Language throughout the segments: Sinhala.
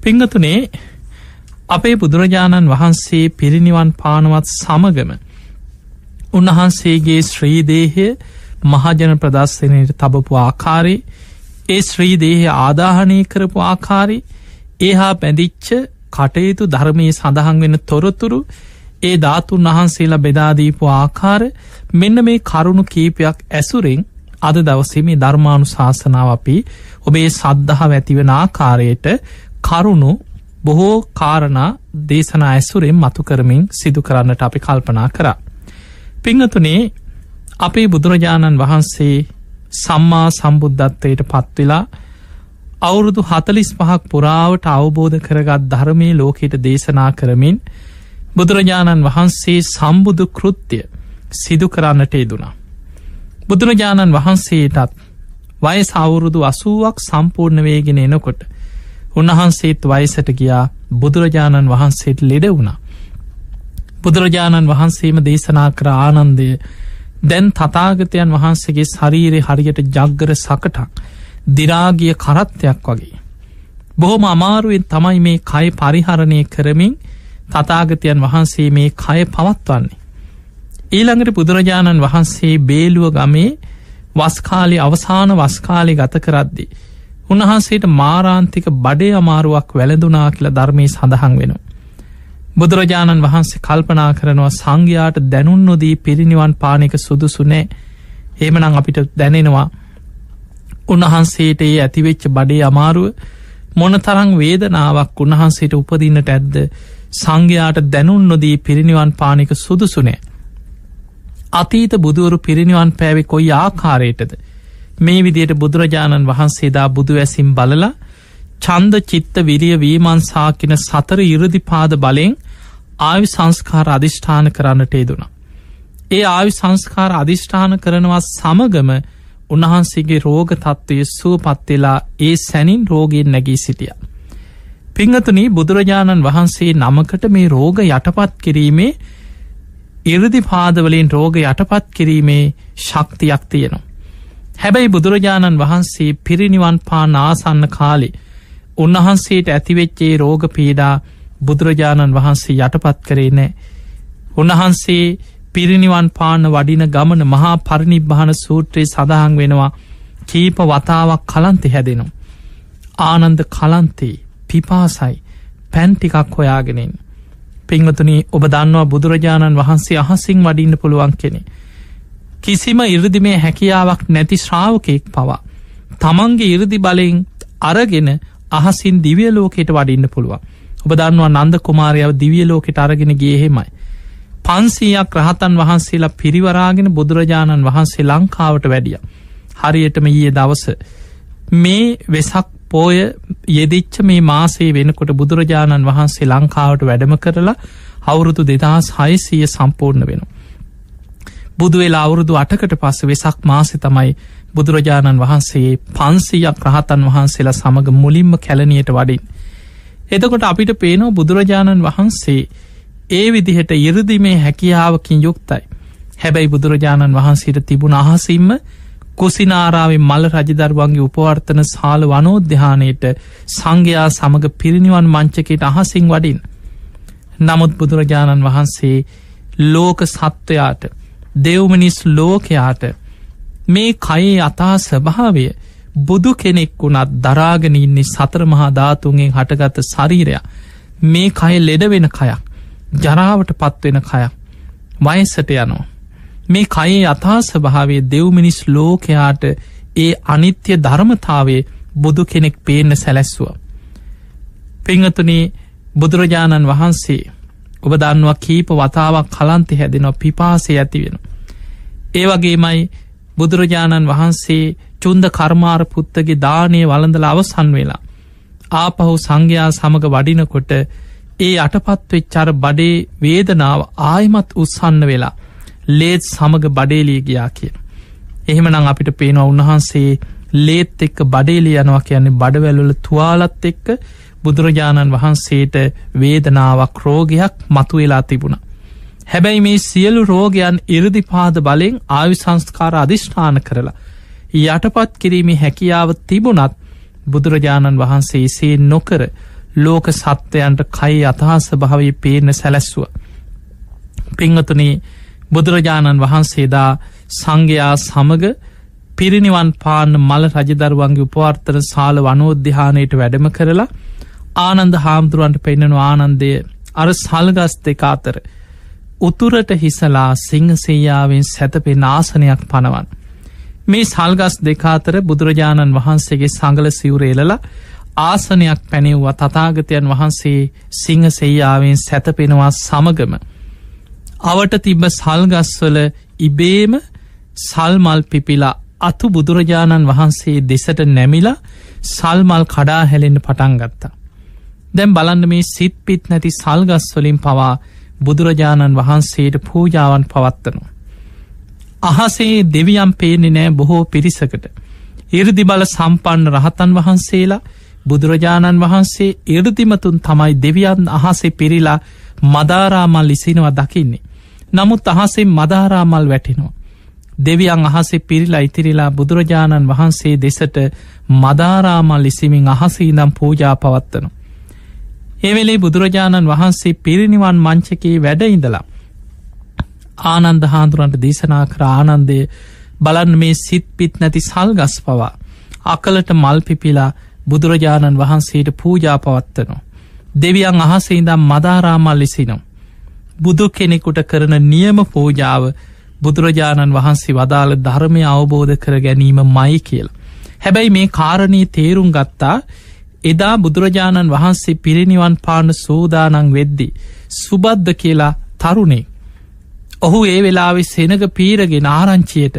පිංගතුනේ අපේ බුදුරජාණන් වහන්සේ පිරිනිවන් පානවත් සමගම උන්වහන්සේගේ ශ්‍රීදේහය මහජන ප්‍රදස්සනයට තබපු ආකාරි ඒ ශ්‍රීදේහය ආදාහනය කරපු ආකාරි ඒහා බැඳිච්ච කටයුතු ධර්මය සඳහන් වෙන තොරතුරු ඒ ධාතුන් වහන්සේලා බෙදාදීපු ආකාර මෙන්න මේ කරුණු කීපයක් ඇසුරෙන් අද දවසමේ ධර්මාණු ශාසනාව අපි ඔබේ සද්ධහා ඇතිවෙන ආකාරයට කරුණු බොහෝ කාරණා දේශනා ඇසුරෙන් මතු කරමින් සිදු කරන්නට අපි කල්පනා කරා. පිංහතුනේ අපේ බුදුරජාණන් වහන්සේ සම්මා සම්බුද්ධත්වයට පත්වෙලා අවුරුදු හතලිස් පහක් පුරාවට අවබෝධ කරගත් ධර්මය ලෝකෙට දේශනා කරමින් බුදුරජාණන් වහන්සේ සම්බුදු කෘත්‍යය සිදු කරන්නට යෙදුනා. බුදුරජාණන් වහන්සේටත් වය සවුරුදු අසුවක් සම්පූර්ණ වේගෙන එනකොට උන්වහන්සේත් වයිසට ගියා බුදුරජාණන් වහන්සේට ලෙඩ වුණා. බුදුරජාණන් වහන්සේම දේශනා කර ආනන්දය දැන් තතාගතයන් වහන්සේගේ ශරීරය හරියට ජග්ගර සකටක් දිරාගිය කරත්තයක් වගේ. බොහොම අමාරුවෙන් තමයි මේ කය පරිහරණය කරමින් තතාගතයන් වහන්සේ මේ කය පවත්වන්නේ. ඊළඟට බුදුරජාණන් වහන්සේ බේලුව ගමේ වස්කාලි අවසාන වස්කාලි ගත කරද්දි. උන්වහන්සේට මාරාන්තික බඩේ අමාරුවක් වැළඳුනා කියලා ධර්මය සඳහන් වෙනවා. බුදුරජාණන් වහන්සේ කල්පනා කරනවා සංඝයාට දැනුන් නොදී පිරිනිවන් පානක සුදුසුනෑ ඒමනං අපිට දැනෙනවා උන්වහන්සේට ඒ ඇතිවෙච්ච බඩේ අමාරුව මොන තරං වේදනාවක් උන්වහන්සේට උපදින්නට ඇද්ද? සංඝයාට දැනුන් නොදී පිරිනිවන් පානක සුදුසුනෑ අතීත බුදුවරු පිරිනිවන් පෑවෙ කොයි ආකාරයටද? මේ විදියට බුදුරජාණන් වහන්සේදා බුදු ඇසිම් බලලා චන්ද චිත්ත විරිය වීමන්සාකින සතර ඉරදිපාද බලෙන් ආවි සංස්කාර අධිෂ්ඨාන කරන්නට යෙදුණ. ඒ ආවි සංස්කාර අධිෂ්ඨාන කරනවා සමගම උන්වහන්සේගේ රෝග තත්ත්වය සුවපත්වෙලා ඒ සැනින් රෝගයෙන් නැගී සිටිය. පිංහතුනී බුදුරජාණන් වහන්සේ නමකට මේ රෝග යටපත් කිරීමේ ඉරදි පාදවලින් රෝග යටපත් කිරීමේ ශක්තියක් තියෙනවා. හැබැයි බුදුරජාණන් වහන්සේ පිරිනිවන් පා නාසන්න කාලේ උන්වහන්සේට ඇතිවෙච්චේ රෝග පීඩා බුදුරජාණන් වහන්සේ යටපත් කරේ නෑ. උන්වහන්සේ පිරිනිවන් පාන වඩින ගමන මහා පරිනිබ්භාන සූත්‍රයේ සඳහන් වෙනවා කීප වතාවක් කලන්තෙ හැදෙනවා. ආනන්ද කලන්තේ පිපාසයි පැන්ටිකක් හොයාගෙනෙන්. පිංවතුනි ඔබ දන්නවා බුදුරජාණන් වහන්සේ අහසිං වඩින්න පුළුවන් කෙනෙ. කිසිම ඉරදි මේ හැකියාවක් නැති ශ්‍රාවකයෙක් පවා. තමන්ගේ ඉරදි බලෙන් අරගෙන අහසින් දිවිය ලෝකෙට වඩින්න පුළුවන්. ඔබ දන්නවා නන්ද කුමාරයාව දිවිය ලෝකෙට අරගෙන ගේහෙමයි. පන්සීයක් රහතන් වහන්සේලා පිරිවරාගෙන බුදුරජාණන් වහන්සේ ලංකාවට වැඩිය. හරියටම ඊයේ දවස මේ වෙසක් පෝය යෙදිච්ච මේ මාසේ වෙනකොට බුදුරජාණන් වහන්සේ ලංකාවට වැඩම කරලා අවුරුදු දෙදහස් හයිසීය සම්පූර්ණ වෙන. බුදු වෙලා අවුරුදු අටකට පස්ස වෙසක් මාසෙ තමයි බුදුරජාණන් වහන්සේ පන්සීයක් රහතන් වහන්සේලා සමඟ මුලින්ම කැලනියට වඩින්. එතකොට අපිට පේනෝ බුදුරජාණන් වහන්සේ ඒ විදිහට ඉරදිමේ හැකියාවකින් යුක්තයි. හැබැයි බුදුරජාණන් වහන්සේට තිබුණ අහසිම්ම කුසිනාරාවේ මල් රජදර්වන්ගේ උපවර්තන සාල වනෝද්‍යානයට සංඝයා සමඟ පිරිනිවන් මංචකයට අහසිං වඩින්. නමුත් බුදුරජාණන් වහන්සේ ලෝක සත්වයාට දෙව්මනිස් ලෝකයාට මේ කයේ අතා ස්වභාවය බුදු කෙනෙක් වුණත් දරාගෙන ඉන්නේ සතර මහා ධාතුන්ගෙන් හටගත්ත ශරීරයක් මේ කය ලෙඩ වෙන කයක් ජරාවට පත්වෙන කයක් වයසට යනවා මේ කයේ අතාස භාවේ දෙව්මිනිස් ලෝකයාට ඒ අනිත්‍ය ධර්මතාවේ බුදු කෙනෙක් පේන්න සැලැස්වා. පිංහතුනේ බුදුරජාණන් වහන්සේ ඔබ දන්නවා කීප වතාවක් කලන්තෙ හැදෙනවා පිපාසය ඇති වෙන. ඒ වගේමයි බුදුරජාණන් වහන්සේ චුන්ද කර්මාර පුත්තගේ දානය වළඳල අවසන් වෙලා. ආපහු සංඝයා සමඟ වඩිනකොට ඒ අටපත්වෙච්චර බඩේ වේදනාව ආයමත් උත්සන්න වෙලා ලේත් සමග බඩේලිය ගියා කියන. එහෙමනං අපිට පේනවා උන්වහන්සේ ලේත් එක්ක බඩේලි යනවා කියන්නේ බඩවැල්වල තුවාලත් එක්ක බුදුරජාණන් වහන්සේට වේදනාවක් රෝගයක් මතුවෙලා තිබුණ. හැබැයි මේ සියලු රෝගයන් ඉරදිපාද බලෙන් ආවි සංස්කාර අධිෂ්ඨාන කරලා. යටපත් කිරීමේ හැකියාව තිබුණත් බුදුරජාණන් වහන්සේ එසේ නොකර ලෝක සත්වයන්ට කයි අතහස භාවී පේන සැලැස්සුව. පිංහතුනේ බුදුරජාණන් වහන්සේදා සංඝයා සමග පිරිනිවන් පාන්න මල රජදරුවන්ගේ උපවර්තන සාල වනෝද්‍යානයට වැඩම කරලා ආනන්ද හාමුදුරුවන්ට පෙන්න්නන ආනන්දය අර සල්ගස් දෙක අතර උතුරට හිසලා සිංහසේයාවෙන් සැතපෙ නාසනයක් පනවන්. මේ සල්ගස් දෙකාතර බුදුරජාණන් වහන්සේගේ සඟල සිවරේලලා ආසනයක් පැනෙව්වා තතාගතයන් වහන්සේ සිංහසෙයාවෙන් සැතපෙනවා සමගම. අවට තිබ්බ සල්ගස්වල ඉබේම සල්මල් පිපිලා අතු බුදුරජාණන් වහන්සේ දෙසට නැමිලා සල්මල් කඩා හැලෙන්ට පටන් ගත්තා. දැම් බලන්න මේ සිත් පිත් නැති සල්ගස්වලින් පවා බුදුරජාණන් වහන්සේට පූජාවන් පවත්තනු. අහසේ දෙවියම් පේනෙ නෑ බොහෝ පිරිසකට. ඉරදි බල සම්පන්න රහතන් වහන්සේලා බුදුරජාණන් වහන්සේ ඉරදිමතුන් තමයි දෙවියන් අහසේ පිරිලා මදාරාමල් ලිසිනවා දකින්නේ. නමුත් අහසේ මදාරාමල් වැටෙනවා. දෙවියන් අහසේ පිරිලා ඉතිරිලා බුදුරජාණන් වහන්සේ දෙසට මදාරාමල් ලිසිමින් අහසීනම් පූජා පවත්වනු. එවෙලේ බුදුරජාණන් වහන්සේ පිරිනිවන් මංචකයේ වැඩ ඉඳලා. ආනන්ද හාදුරන්ට දේශනා කර ආනන්දය බලන් මේ සිත් පිත් නැති සල්ගස් පවා. අකලට මල් පිපිලා බුදුරජාණන් වහන්සේට පූජා පවත්වනවා. දෙවියන් අහසේදම් මදාරාමල් ලිසිනම්. බුදු කෙනෙකුට කරන නියම පූජාව බුදුරජාණන් වහන්සේ වදාළ ධර්මය අවබෝධ කර ගැනීම මයි කියල. හැබැයි මේ කාරණී තේරුම් ගත්තා එදා බුදුරජාණන් වහන්සේ පිරිනිවන් පාන සූදානං වෙද්දි. සුබද්ධ කියලා තරුණේ. ඔහු ඒ වෙලාවෙ සෙනග පීරගෙන ආරංචියයට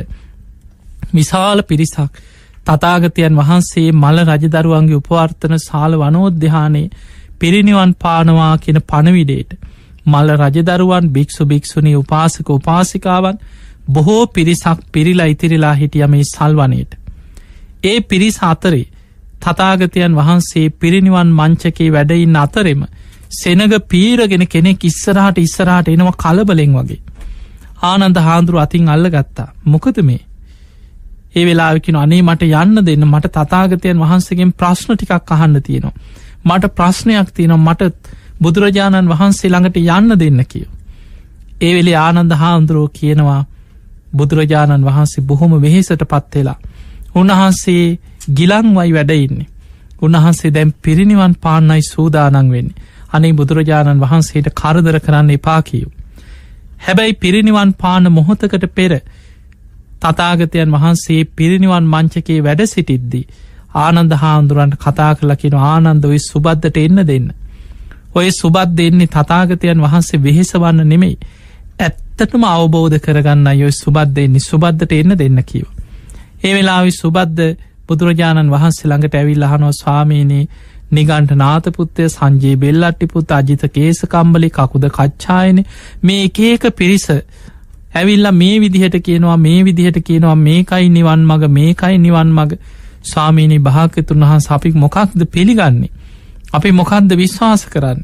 විශාල පිරිසක් තතාගතයන් වහන්සේ මල රජදරුවන්ගේ උපවර්තන සාල වනෝද්‍යානයේ පිරිනිවන් පානවා කියෙන පණවිඩේට මල්ල රජදරුවන් භික්ෂු භික්ෂුණී උපාසක උපාසිකාවන් බොහෝ පිරිසක් පිරිලා ඉතිරිලා හිටිය මේ සල්වනයට. ඒ පිරිස අතරේ තතාගතයන් වහන්සේ පිරිනිවන් මංචකේ වැඩයින්න අතරෙම සෙනග පීරගෙන කෙනෙක් ඉස්සරහට ඉස්සරහට එනවා කලබලෙන් වගේ. ආනන්ද හාන්දුරු අතින් අල්ල ගත්තා මොකද මේ ඒ වෙලාවිකින අනේ මට යන්න දෙන්න මට තතාගතයන් වහන්සේගෙන් ප්‍රශ්න ටිකක් අහන්න තියෙනවා. මට ප්‍රශ්නයක් තියෙනවා මට බුදුරජාණන් වහන්සේ ළඟට යන්න දෙන්න කියෝ. ඒ වෙලේ ආනන්ද හාන්දුරුව කියනවා බුදුරජාණන් වහන්සේ බොහොම වෙහෙසට පත්වෙලා. උන්වහන්සේ ගිලංවයි වැඩඉන්නේ. උන්වහන්සේ දැම් පිරිනිවන් පාන්නයි සූදානන් වෙන්නේ. අනේ බුදුරජාණන් වහන්සේට කරදර කරන්න එපා කියූ. හැබැයි පිරිනිවන් පාන මොහොතකට පෙර තතාගතයන් වහන්සේ පිරිනිවන් මංචකේ වැඩ සිටිද්දී. ආනන්ද හාමුදුරන්ට කතා කලකින ආනන්ද ඔයි සුබද්ධට එන්න දෙන්න. ඔය සුබත් දෙන්නේ තතාගතයන් වහන්සේ වෙහෙසවන්න නෙමෙයි. ඇත්තටම අවබෝධ කරගන්න යොයි සුබත් දෙන්නේ සුබද්ධට එන්න දෙන්න කියව. ඒ වෙලාවි සුබද්ධ බුදුරජාණන් වහන්සේ ළඟට ඇවිල් අහනෝ ස්වාමීනී නිගන්ට නාතපුත්තය සංජයේ බෙල්ලට්ටිපුත් අජිත කේසකම්බලි කකුද කච්ඡායන මේ එකඒක පිරිස ඇවිල්ල මේ විදිහට කියනවා මේ විදිහට කියනවා මේකයි නිවන් මග මේකයි නිවන් මග ස්වාමීනි භාකතුන් වහන් අපික් මොකක්ද පිළිගන්නේ. අපි මොකක්ද විශ්වාස කරන්න.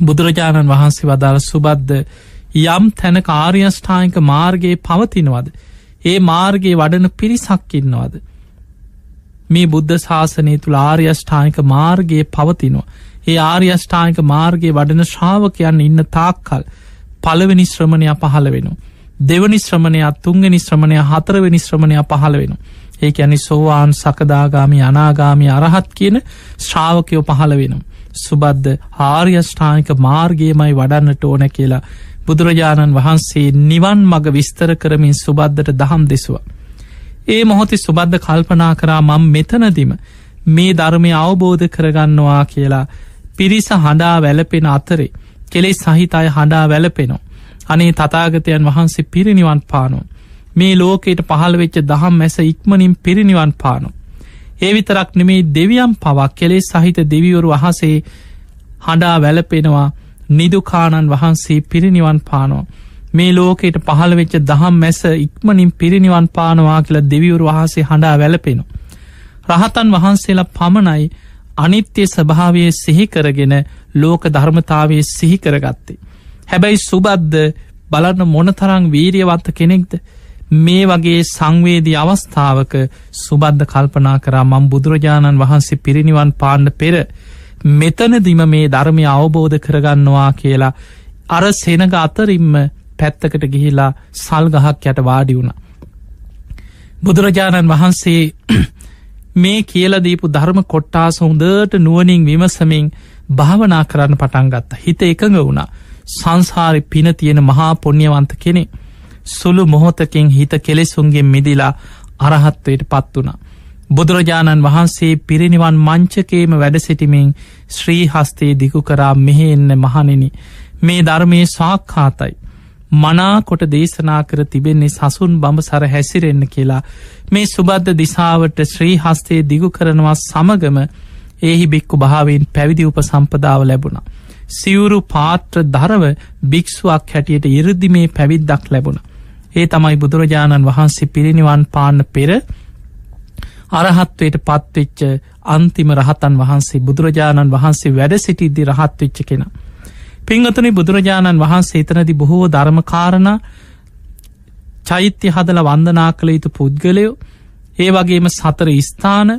බුදුරජාණන් වහන්සේ වදාළ සුබද්ද යම් තැන කාර්යෂ්ඨායක මාර්ගයේ පවතිනවද. ඒ මාර්ගයේ වඩන පිරිසක්කින්නවද. මේ බුද්ධ ශාසනය තුළ ආර්යෂ්ඨායක මාර්ගයේ පවතිනවා. ඒ ආර්යෂ්ඨායක මාර්ගයේ වඩන ශ්‍රාවකයන් ඉන්න තාක්කල් පළවෙනි ශ්‍රමණය පහළ වෙන. දෙවනි ශ්‍රමණයක් තුන්ගනි ශ්‍රමණය හතරවෙනි ශ්‍රමණය පහළ වෙන. ඒ ඇනි සෝවාන් සකදාගාමි අනාගාමි අරහත් කියන ශ්‍රාවකයෝ පහළ වෙන. සුබද්ධ ආර්යෂ්ඨානික මාර්ගයමයි වඩන්නට ඕන කියලා බුදුරජාණන් වහන්සේ නිවන් මග විස්තර කරමින් සුබද්ධට දහම් දෙසවා. ඒ මොහොති සුබද්ධ කල්පනා කරා මං මෙතනදිම මේ ධර්මය අවබෝධ කරගන්නවා කියලා පිරිස හඬා වැලපෙන අතරේ කෙලෙ සහිතය හඬා වැලපෙනෝ. අනේ තතාගතයන් වහන්සේ පිරිනිවන් පානෝ. මේ ලෝකයට පහළ වෙච්ච දහම් මැස ඉක්මනින් පිරිනිවන් පානු. ඒ විතරක් නෙමේ දෙවියම් පවක් කෙලෙ සහිත දෙවිවරු අහසේ හඬා වැලපෙනවා නිදුකාණන් වහන්සේ පිරිනිවන් පානෝ. මේ ලෝකයට පහළ වෙච්ච දහම් මැස ඉක්මනින් පිරිනිවන් පානවා කියලා දෙවිවරු වහසේ හඬා වැලපෙනු. රහතන් වහන්සේලා පමණයි අනිත්‍ය ස්භාවය සිහිකරගෙන ලෝක ධර්මතාවය සිහිකරගත්තේ. හැබැයි සුබද්ද බලන්න මොනතරං වීරියවත්ත කෙනෙක්ද මේ වගේ සංවේදී අවස්ථාවක සුබද්ධ කල්පනා කරා මං බුදුරජාණන් වහන්සේ පිරිනිවන් පාණ්ඩ පෙර මෙතනදිම මේ ධර්මය අවබෝධ කරගන්නවා කියලා අර සෙනග අතරින්ම පැත්තකට ගිහිලා සල්ගහක් යට වාඩි වුණ. බුදුරජාණන් වහන්සේ මේ කියලදීපු ධර්ම කොට්ටාස හොඳට නුවනින් විමසමින් භාවනා කරන්න පටන්ගත්ත හිත එකඟ වුණා සංසාරි පින තියෙන මහා පොණ්්‍යවන්ත කෙනෙ සුළු මොහොතකින් හිත කෙලෙසුන්ගේ මිදිලා අරහත්වයට පත් වුණා. බුදුරජාණන් වහන්සේ පිරිනිවන් මංචකේම වැඩ සිටිමින් ශ්‍රී හස්තේ දිකු කරා මෙහෙ එන්න මහනෙන මේ ධර්මය සාක්ඛාතයි. මනාකොට දේශනා කර තිබෙන්නේ සසුන් බඹ සර හැසිරෙන්න කියලා මේ සුබද්ධ දිසාවට ශ්‍රී හස්තේ දිගු කරනවා සමගම ඒහි බික්කු භාවෙන් පැවිදි උප සම්පදාව ලැබුණ. සිවුරු පාත්‍ර දරව භික්ෂුවක් හැටියට ඉරදි මේ පැවිද්දක් ලැබුණ. ඒ තමයි බුදුරජාණන් වහන්සේ පිරිනිවන් පාන්න පෙර අරහත්වයට පත්වෙච්ච අන්තිම රහතන් වහන්සේ බුදුරජාණන් වහන්සේ වැඩ සිටිද්දි රහත්වෙච්ච කෙන. පිංහතුනි බුදුරජාණන් වහන්සේ එතනති බොහෝ ධර්මකාරණ චෛත්‍ය හදල වන්දනා කළ යුතු පුද්ගලයෝ ඒ වගේම සතර ස්ථාන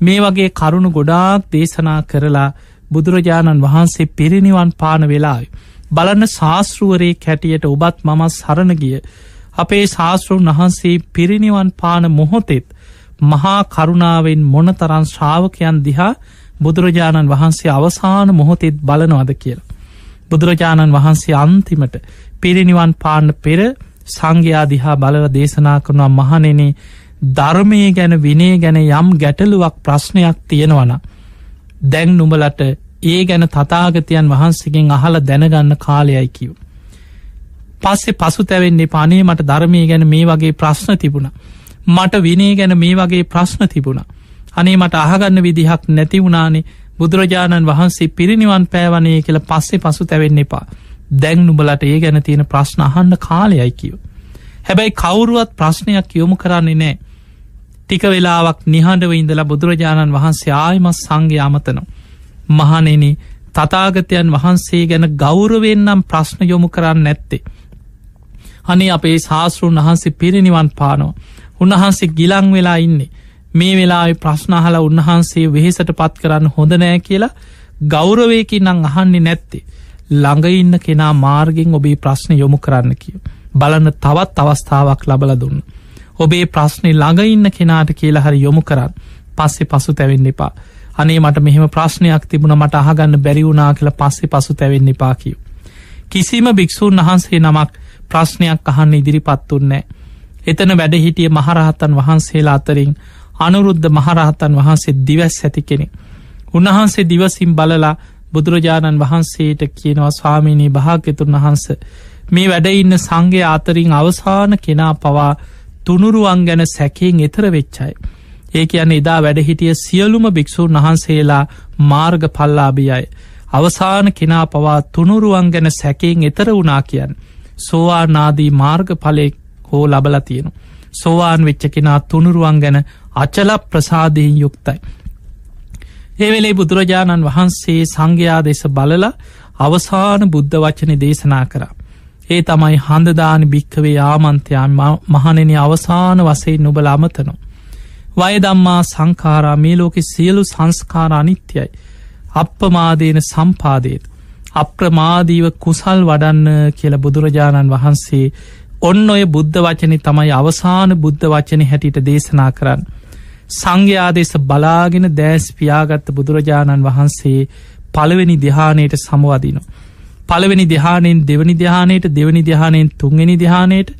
මේ වගේ කරුණු ගොඩාක් දේශනා කරලා බුදුරජාණන් වහන්සේ පිරිනිවන් පාන වෙලායි. බලන්න ශාස්තෘුවරේ කැටියට ඔබත් මමත් සරණ ගිය අපේ ශාස්තෘන් වහන්සේ පිරිනිවන් පාන මොහොතෙත් මහා කරුණාවෙන් මොනතරන් ශ්‍රාවකයන් දිහා බුදුරජාණන් වහන්සේ අවසාන මොහොතෙත් බලනවද කියලා. බුදුරජාණන් වහන්සේ අන්තිමට පිරිනිවන් පාන්න පෙර සංඝයා දිහා බලව දේශනා කරනවා මහනෙනේ ධර්මය ගැන විනේ ගැන යම් ගැටලුවක් ප්‍රශ්නයක් තියෙනවන. දැන් නුඹලට ඒ ගැන තතාගතයන් වහන්සකින් අහල දැනගන්න කාලයයි කිව්. පස්සේ පසු තැවෙන්නේ පනේ මට ධර්මය ගැන මේ වගේ ප්‍රශ්න තිබුණ. මට විනේ ගැන මේ වගේ ප්‍රශ්න තිබුණ. අනේ මට අහගන්න විදිහක් නැති වුණානේ බුදුරජාණන් වහන්සේ පිරිනිවන් පෑවනේ කියල පස්සේ පසු තැවෙන්න එපා. දැන් නුබලට ඒ ගැන තියෙන ප්‍රශ්න අහන්න කාලයයි කිව. හැබැයි කවුරුවත් ප්‍රශ්නයක් යොමු කරන්නේ නෑ. ටික වෙලාවක් නිහඬව ඉඳලා බුදුරජාණන් වහන්සේ ආයමත් සංඝ අමතනවා. මහනෙන තතාගතයන් වහන්සේ ගැන ගෞරවෙන්නම් ප්‍රශ්න යොමු කරන්න නැත්තේ. අනේ අපේ ශාස්තෘන් වහන්සේ පිරිනිවන් පානෝ. උන්වහන්සේ ගිලං වෙලා ඉන්නේ. මේ වෙලා ප්‍රශ්නහල උන්වහන්සේ වෙහෙසට පත් කරන්න හොඳ නෑ කියලා ගෞරවයකින් නං අහන්නේ නැත්තේ. ළඟඉන්න කෙනා මාර්ගෙන් ඔබේ ප්‍රශ්න යොමු කරන්න කිය. බලන්න තවත් අවස්ථාවක් ලබල දුන්න. ඔබේ ප්‍රශ්නය ළඟඉන්න කෙනාට කියලා හරි යොමු කරන්න පස්සෙ පසු තැවෙන්න එපා. අනේ මට මෙහෙම ප්‍රශ්නයක් තිබුණ මට අහගන්න බැරිවුනා කියලා පස්සෙ පසු තැවෙන්න එපා කිව්. කිසිම භික්‍ෂූන් වහන්සේ නමක් ප්‍රශ්නයක් අහන්න ඉදිරිපත්තුන්නෑ. එතන වැඩ හිටිය මහරහතන් වහන්සේලා අතරින් අනුරුද්ධ මහරහතන් වහන්සේ දිවැස් ඇති කෙනෙ. උන්වහන්සේ දිවසිම් බලලා බුදුරජාණන් වහන්සේට කියනවා ස්වාමීනී භාග්‍යතුන් වහන්ස මේ වැඩඉන්න සංගේ අතරින් අවසාන කෙනා පවා තුනුරුවන් ගැන සැකයෙන් එතර වෙච්චයි. ඒ කියන එදා වැඩහිටිය සියලුම භික්‍ෂූන් වහන්සේලා මාර්ග පල්ලාබියයි. අවසාන කෙනා පවා තුනුරුවන් ගැන සැකයෙන් එතර වුනා කියන්. සෝවානාදී මාර්ග පලෙක් හෝ ලබල තියෙනු. සෝවාන් වෙච්ච කෙනා තුනුරුවන් ගැන අචල ප්‍රසාදයෙන් යුක්තයි. ඒවෙලේ බුදුරජාණන් වහන්සේ සංඝයා දෙස බලල අවසාන බුද්ධ වචන දේශනා කරා. ඒ තමයි හඳදානි භික්කවේ යාමන්තයන් මහනෙන අවසාන වසයි නොබල අමතනු. වයදම්මා සංකාරා මේ ලෝකෙ සියලු සංස්කාර අනිත්‍යයි. අප්පමාදයන සම්පාදයට. අප්‍රමාදීව කුසල් වඩන්න කියල බුදුරජාණන් වහන්සේ ඔන්න ඔය බුද්ධ වචන තමයි අවසාන බුද්ධ වචන හැටියට දේශනා කරන්න. සංඝයාදෙස බලාගෙන දෑස් පියාගත්ත බුදුරජාණන් වහන්සේ පළවෙනි දිහානයට සමවදිනවා. පළවෙනි දිහානෙන් දෙවනි දිහානයට දෙවනි දිහානයෙන් තුන්ගනි දිහානයට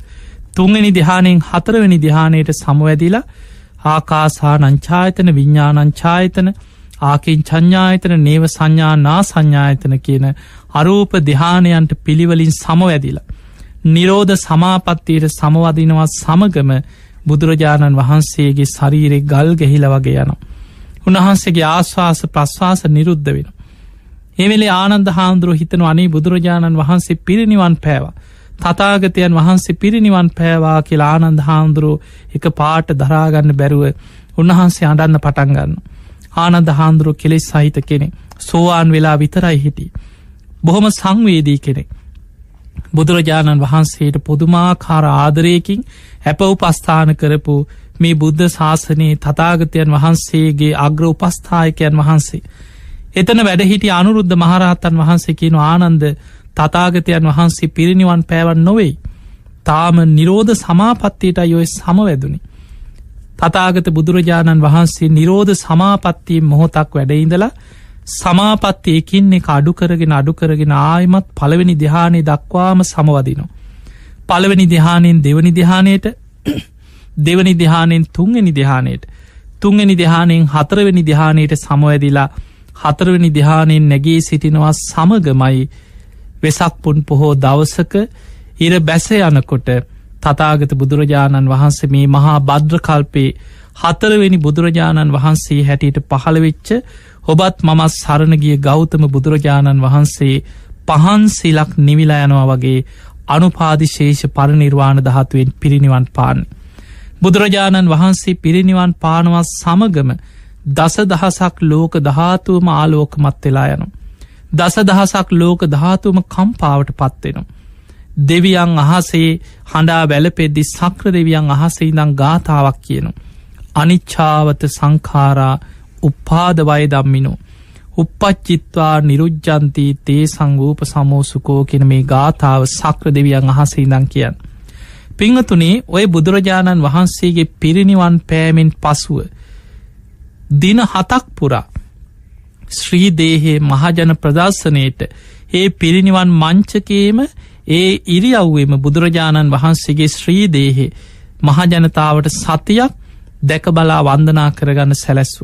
තුන්ගනි දිහානයෙන් හතරවෙනි දිහානයට සමවැදිලා ආකාසා නංචායතන විඤ්ඥානංචායතන ආකින් චඥායතන නේව සංඥා නා සංඥායතන කියන අරූප දෙහානයන්ට පිළිවලින් සමවැදිලා. නිරෝධ සමාපත්තියට සමවදිනවත් සමගම බුදුරජාණන් වහන්සේගේ ශරීරෙ ගල් ගෙහිල වගේ යන. උන්වහන්සේගේ ආශ්වාස ප්‍රශ්වාස නිරුද්ධ වෙන. එවෙලේ ආනන්ද හාමුදුරුව හිතන අනේ බුදුරජාණන් වහන්සේ පිරිනිවන් පෑවා. තතාගතයන් වහන්සේ පිරිනිවන් පෑවා කියලා ආනන්ද හාමුදුරුව එක පාට දරාගන්න බැරුව උන්වහන්සේ අඩන්න පටන්ගන්න. ආනන්ද හාමුදුරුව කෙලෙස් සහිත කෙනෙ සෝවාන් වෙලා විතරයි හිටි. බොහොම සංවේදී කෙනෙක්. බුදුරජාණන් වහන්සේට පුදුමාකාර ආදරයකින් හැප උපස්ථාන කරපු මේ බුද්ධ ශාසනයේ තතාගතයන් වහන්සේගේ අග්‍ර උපස්ථායකයන් වහන්සේ. එතන වැඩහිටි අනුරුද්ධ මහරහත්තන් වහන්සේ කියන ආනන්ද තතාගතයන් වහන්සේ පිරිනිවන් පෑවන් නොවෙයි. තාම නිරෝධ සමාපත්තියට යොයි සමවැදුනි. තතාගත බුදුරජාණන් වහන්සේ නිරෝධ සමාපත්තියෙන් මොහොතක් වැඩඉඳලා සමාපත්ති එකින් එක අඩු කරගෙන අඩු කරගෙන ආයමත් පළවෙනි දෙහානේ දක්වාම සමවදිනවා. පළවෙනි දෙහානෙන් දෙවනි දෙහානයට දෙවනි දෙහානෙන් තුන්ගනි දෙහානයට තුන්ගනි දෙහානෙන් හතරවෙනි දෙහානයට සමවැදිලා හතරවෙනි දෙහානෙන් නැගේ සිටිනවා සමගමයි වෙසක්පුන් පොහෝ දවසක ඉර බැස යනකොට තතාගත බුදුරජාණන් වහන්සේ මේ මහා බද්‍රකල්පේ හතරවෙනි බුදුරජාණන් වහන්සේ හැටියට පහළවෙච්ච ඔබත් මමත් සරණගිය ගෞතම බුදුරජාණන් වහන්සේ පහන් සිලක් නිවිලා යනවා වගේ අනුපාදිශේෂ පරනිර්වාණ දහතුවෙන් පිරිනිවන් පාන්න. බුදුරජාණන් වහන්සේ පිරිනිවන් පානවත් සමගම දස දහසක් ලෝක දහතුවම ආලෝකමත් වෙලා යනු. දස දහසක් ලෝක ධාතුම කම්පාවට පත්වෙනවා. දෙවියන් අහසේ හඬා වැලපෙද්දි සක්‍ර දෙවියන් අහසේ ඉදං ගාථාවක් කියනු. අනිච්චාවත සංකාරා උපාදවය දම්මිනු. උපච්චිත්වා නිරුජ්ජන්තී තේ සංගූප සමෝසුකෝ කෙන මේ ගාථාව සක්‍ර දෙවියන් අහසේ ඉදං කියන්න. පිංහතුනේ ඔය බුදුරජාණන් වහන්සේගේ පිරිනිවන් පෑමෙන් පසුව. දින හතක් පුරා ශ්‍රීදේහේ මහජන ප්‍රදර්ශනයට ඒ පිරිනිවන් මංචකේම ඒ ඉරියව්වේම බුදුරජාණන් වහන්සේගේ ශ්‍රීදේහේ මහජනතාවට සතියක් දැක බලා වන්දනා කරගන්න සැලැස්ව.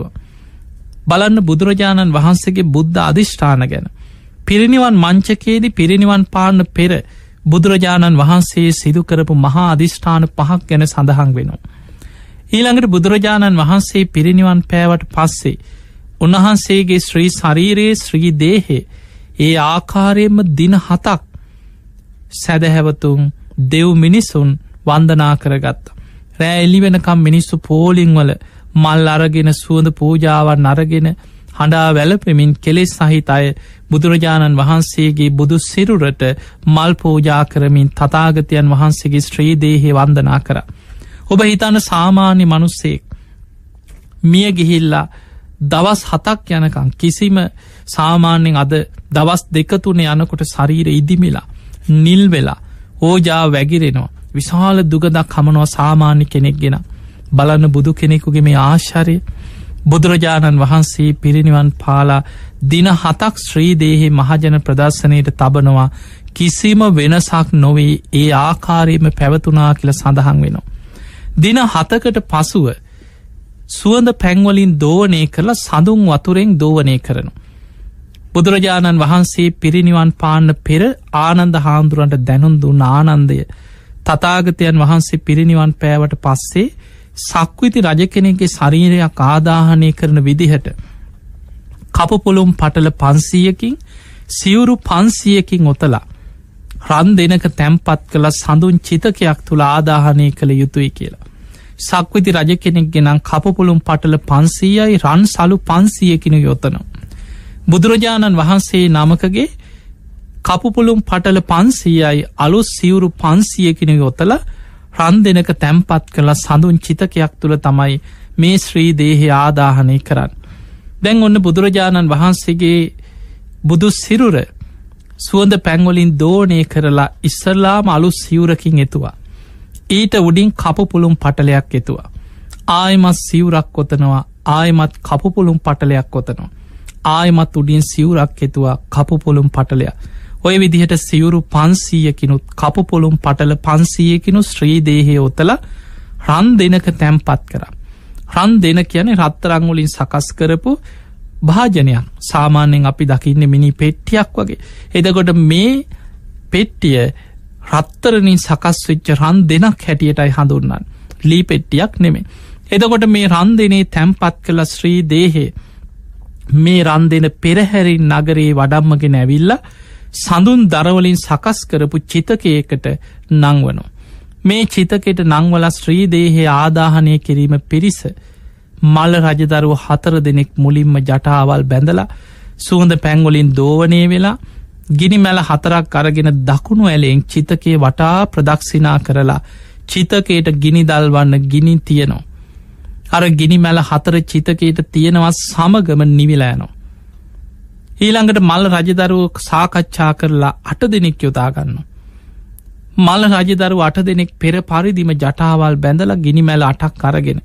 බලන්න බුදුරජාණන් වහන්සේගේ බුද්ධ අධිෂ්ඨාන ගැන. පිරිනිවන් මංචකේදි පිරිනිවන් පාන්න පෙර බුදුරජාණන් වහන්සේ සිදුකරපු මහා අධිෂ්ඨාන පහක් ගැන සඳහන් වෙනවා. ඊළඟට බුදුරජාණන් වහන්සේ පිරිනිවන් පෑවට පස්සේ උන්වහන්සේගේ ශ්‍රී ශරීරයේ ශ්‍රී දේහේ ඒ ආකාරයෙන්ම දින හතක් සැදහැවතුන් දෙව් මිනිසුන් වන්දනා කරගත්ත. රෑ එලි වෙනකම් මිනිස්සු පෝලිංවල මල් අරගෙන සුවඳ පූජාවන් අරගෙන හඬා වැලපෙමින් කෙලෙස් සහිත අය බුදුරජාණන් වහන්සේගේ බුදු සිරුරට මල් පූජා කරමින් තතාගතයන් වහන්සේගේ ශ්‍රීදේහේ වන්දනා කර. ඔබ හිතන්න සාමාන්‍ය මනුස්සෙක් මිය ගිහිල්ලා දවස් හතක් යනකං කිසිම සාමාන්‍යෙන් අද දවස් දෙකතුන යනකොට ශරීර ඉදිමිලා නිල් වෙලා ඕජා වැගිරෙනවා විශාල දුගදක් හමනවා සාමාන්‍ය කෙනෙක් ගෙන බලන්න බුදු කෙනෙකුගේ මේ ආශ්චරය බුදුරජාණන් වහන්සේ පිරිනිවන් පාලා දින හතක් ශ්‍රීදේහි මහජන ප්‍රදර්ශනයට තබනවා කිසිම වෙනසක් නොවේ ඒ ආකාරයම පැවතුනා කියල සඳහන් වෙනවා. දින හතකට පසුව සුවඳ පැංවලින් දෝවනය කරලා සඳුන් වතුරෙන් දෝවනය කරනු. බුදුරජාණන් වහන්සේ පිරිනිවන් පාන්න පෙර ආනන්ද හාමුදුරන්ට දැනුන්දු ආනන්දය තතාගතයන් වහන්සේ පිරිනිවන් පෑවට පස්සේ සක්විති රජ කෙනෙගේ ශරීරයක් ආදාහනය කරන විදිහට කපපොළුම් පටල පන්සීයකින් සිවුරු පන්සියකින් ඔතලා රන් දෙනක තැම්පත් කළ සඳුන් චිතකයක් තුළ ආදාහනය කළ යුතුයි කියලා. සක්විති රජ කෙනෙක් ගෙනම් කපපුළුම් පටල පන්සීයයි රන් සලු පන්සියකිනු යොතන. බුදුරජාණන් වහන්සේ නමකගේ කපුපුළුම් පටල පන්සීයයි අලු සිවුරු පන්සියකින යොතල රන් දෙනක තැම්පත් කළ සඳුන් චිතකයක් තුළ තමයි මේ ශ්‍රී දේහි ආදාහනය කරන්න. දැන් ඔන්න බුදුරජාණන් වහන්සේගේ බුදු සිරුර සුවඳ පැංවලින් දෝනය කරලා ඉස්සල්ලාම අලු සිවුරකින් එතුවා. ඊට උඩින් කපපුළුම් පටලයක් එතුවා. ආයමත් සිවුරක් කොතනවා ආයමත් කපපුළුම් පටලයක් කොතනවා. ආයමත් උඩින් සිවුරක් එතුවා කපපුළුම් පටලයක්. ඔය විදිහට සිවුරු පන්සීයකිනුත් කපපොළුම් පටල පන්සීයකිනු ශ්‍රීදේහය ඔතල රන් දෙනක තැම්පත් කර. රන් දෙන කියන රත්තරංගුලින් සකස් කරපු භාජනයක් සාමාන්‍යෙන් අපි දකින්න මිනි පෙට්ටියක් වගේ. එදකොට මේ පෙට්ටිය රත්තරනින් සකස් වෙච්ච රන් දෙනක් හැටියටයි හඳුන්නන් ලී පෙට්ටියක් නෙමේ. එදකොට මේ රන් දෙනේ තැම්පත් කළ ශ්‍රී දේහේ මේ රන් දෙන පෙරහැරින් නගරේ වඩම්මගෙන ඇවිල්ල සඳුන් දරවලින් සකස් කරපු චිතකයකට නංවනු. මේ චිතකෙට නංවල ශ්‍රීදේහේ ආදාහනය කිරීම පිරිස මල්ල රජදරුව හතර දෙනෙක් මුලින්ම ජටාවල් බැඳලා සුහඳ පැංගොලින් දෝවනය වෙලා ගිනි මැල හතරක් අරගෙන දකුණු ඇලෙෙන් චිතකේ වටා ප්‍රදක්ෂිනා කරලා චිතකයට ගිනි දල්වන්න ගිනි තියනවා. අර ගිනි මැල හතර චිතකයට තියෙනවත් සමගම නිවිලෑනවා. ඊළඟට මල් රජදරුව සාකච්ඡා කරලා අට දෙනෙක් යොදාගන්න. මල් රජදරු අට දෙනෙක් පෙර පරිදිම ජටාවල් බැඳල ගිනි මැල අටක් කරගෙන.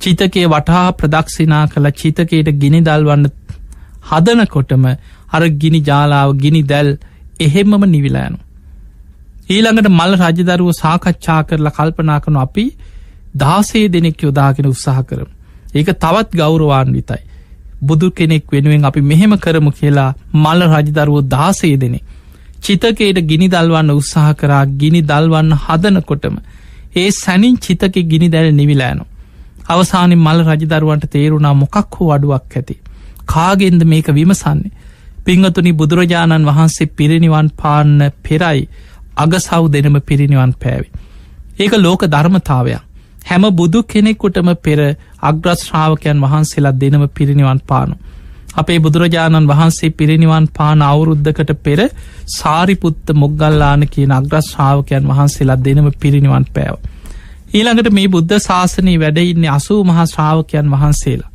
චිතකේ වටහා ප්‍රදක්ෂිනා කළ චිතකයට ගිනි දල්වන්න හදනකොටම අර ගිනි ජාලාව ගිනි දැල් එහෙම්මම නිවිලෑනු. ඊළඟට මල් රජදරුව සාකච්ඡා කරලා කල්පනා කනු අපි දාසේ දෙනෙක් යොදාගෙන උත්සාහ කරම. ඒක තවත් ගෞරවාන්විතයි. බුදු කෙනෙක් වෙනුවෙන් අපි මෙහෙම කරමු කියලා මල්ල රජදරුවෝ දාසේ දෙනෙ. චිතකයට ගිනි දල්වන්න උත්සාහ කරා ගිනි දල්වන්න හදනකොටම ඒ සැනින් චිතක ගිනි දැල් නිවිලෑනු. අවසානින් මල් රජදරුවන්ට තේරුණා මොකක් හෝ අඩුවක් ඇති. කාගෙන්ද මේක විමසන්නේ. පිංහතුනි බුදුරජාණන් වහන්සේ පිරිනිවන් පාන්න පෙරයි අගසව් දෙනම පිරිනිවන් පෑවි. ඒක ලෝක ධර්මතාවයක්. හැම බුදු කෙනෙක්කුටම පෙර අග්‍රශ්‍රාවකයන් වහන්සේලා දෙනම පිරිනිවන් පානු. අපේ බුදුරජාණන් වහන්සේ පිරිනිවන් පාන අවුරුද්ධකට පෙර සාරිපුත්ත මොග්ගල්ලාන කියන අග්‍රශ්‍රාවකයන් වහන්සේලා දෙනම පිරිනිවන් පෑව. ඊළඟට මේ බුද්ධ ශාසනී වැඩඉන්නේ අසූ මහා ශ්‍රාවකයන් වහන්සේලා.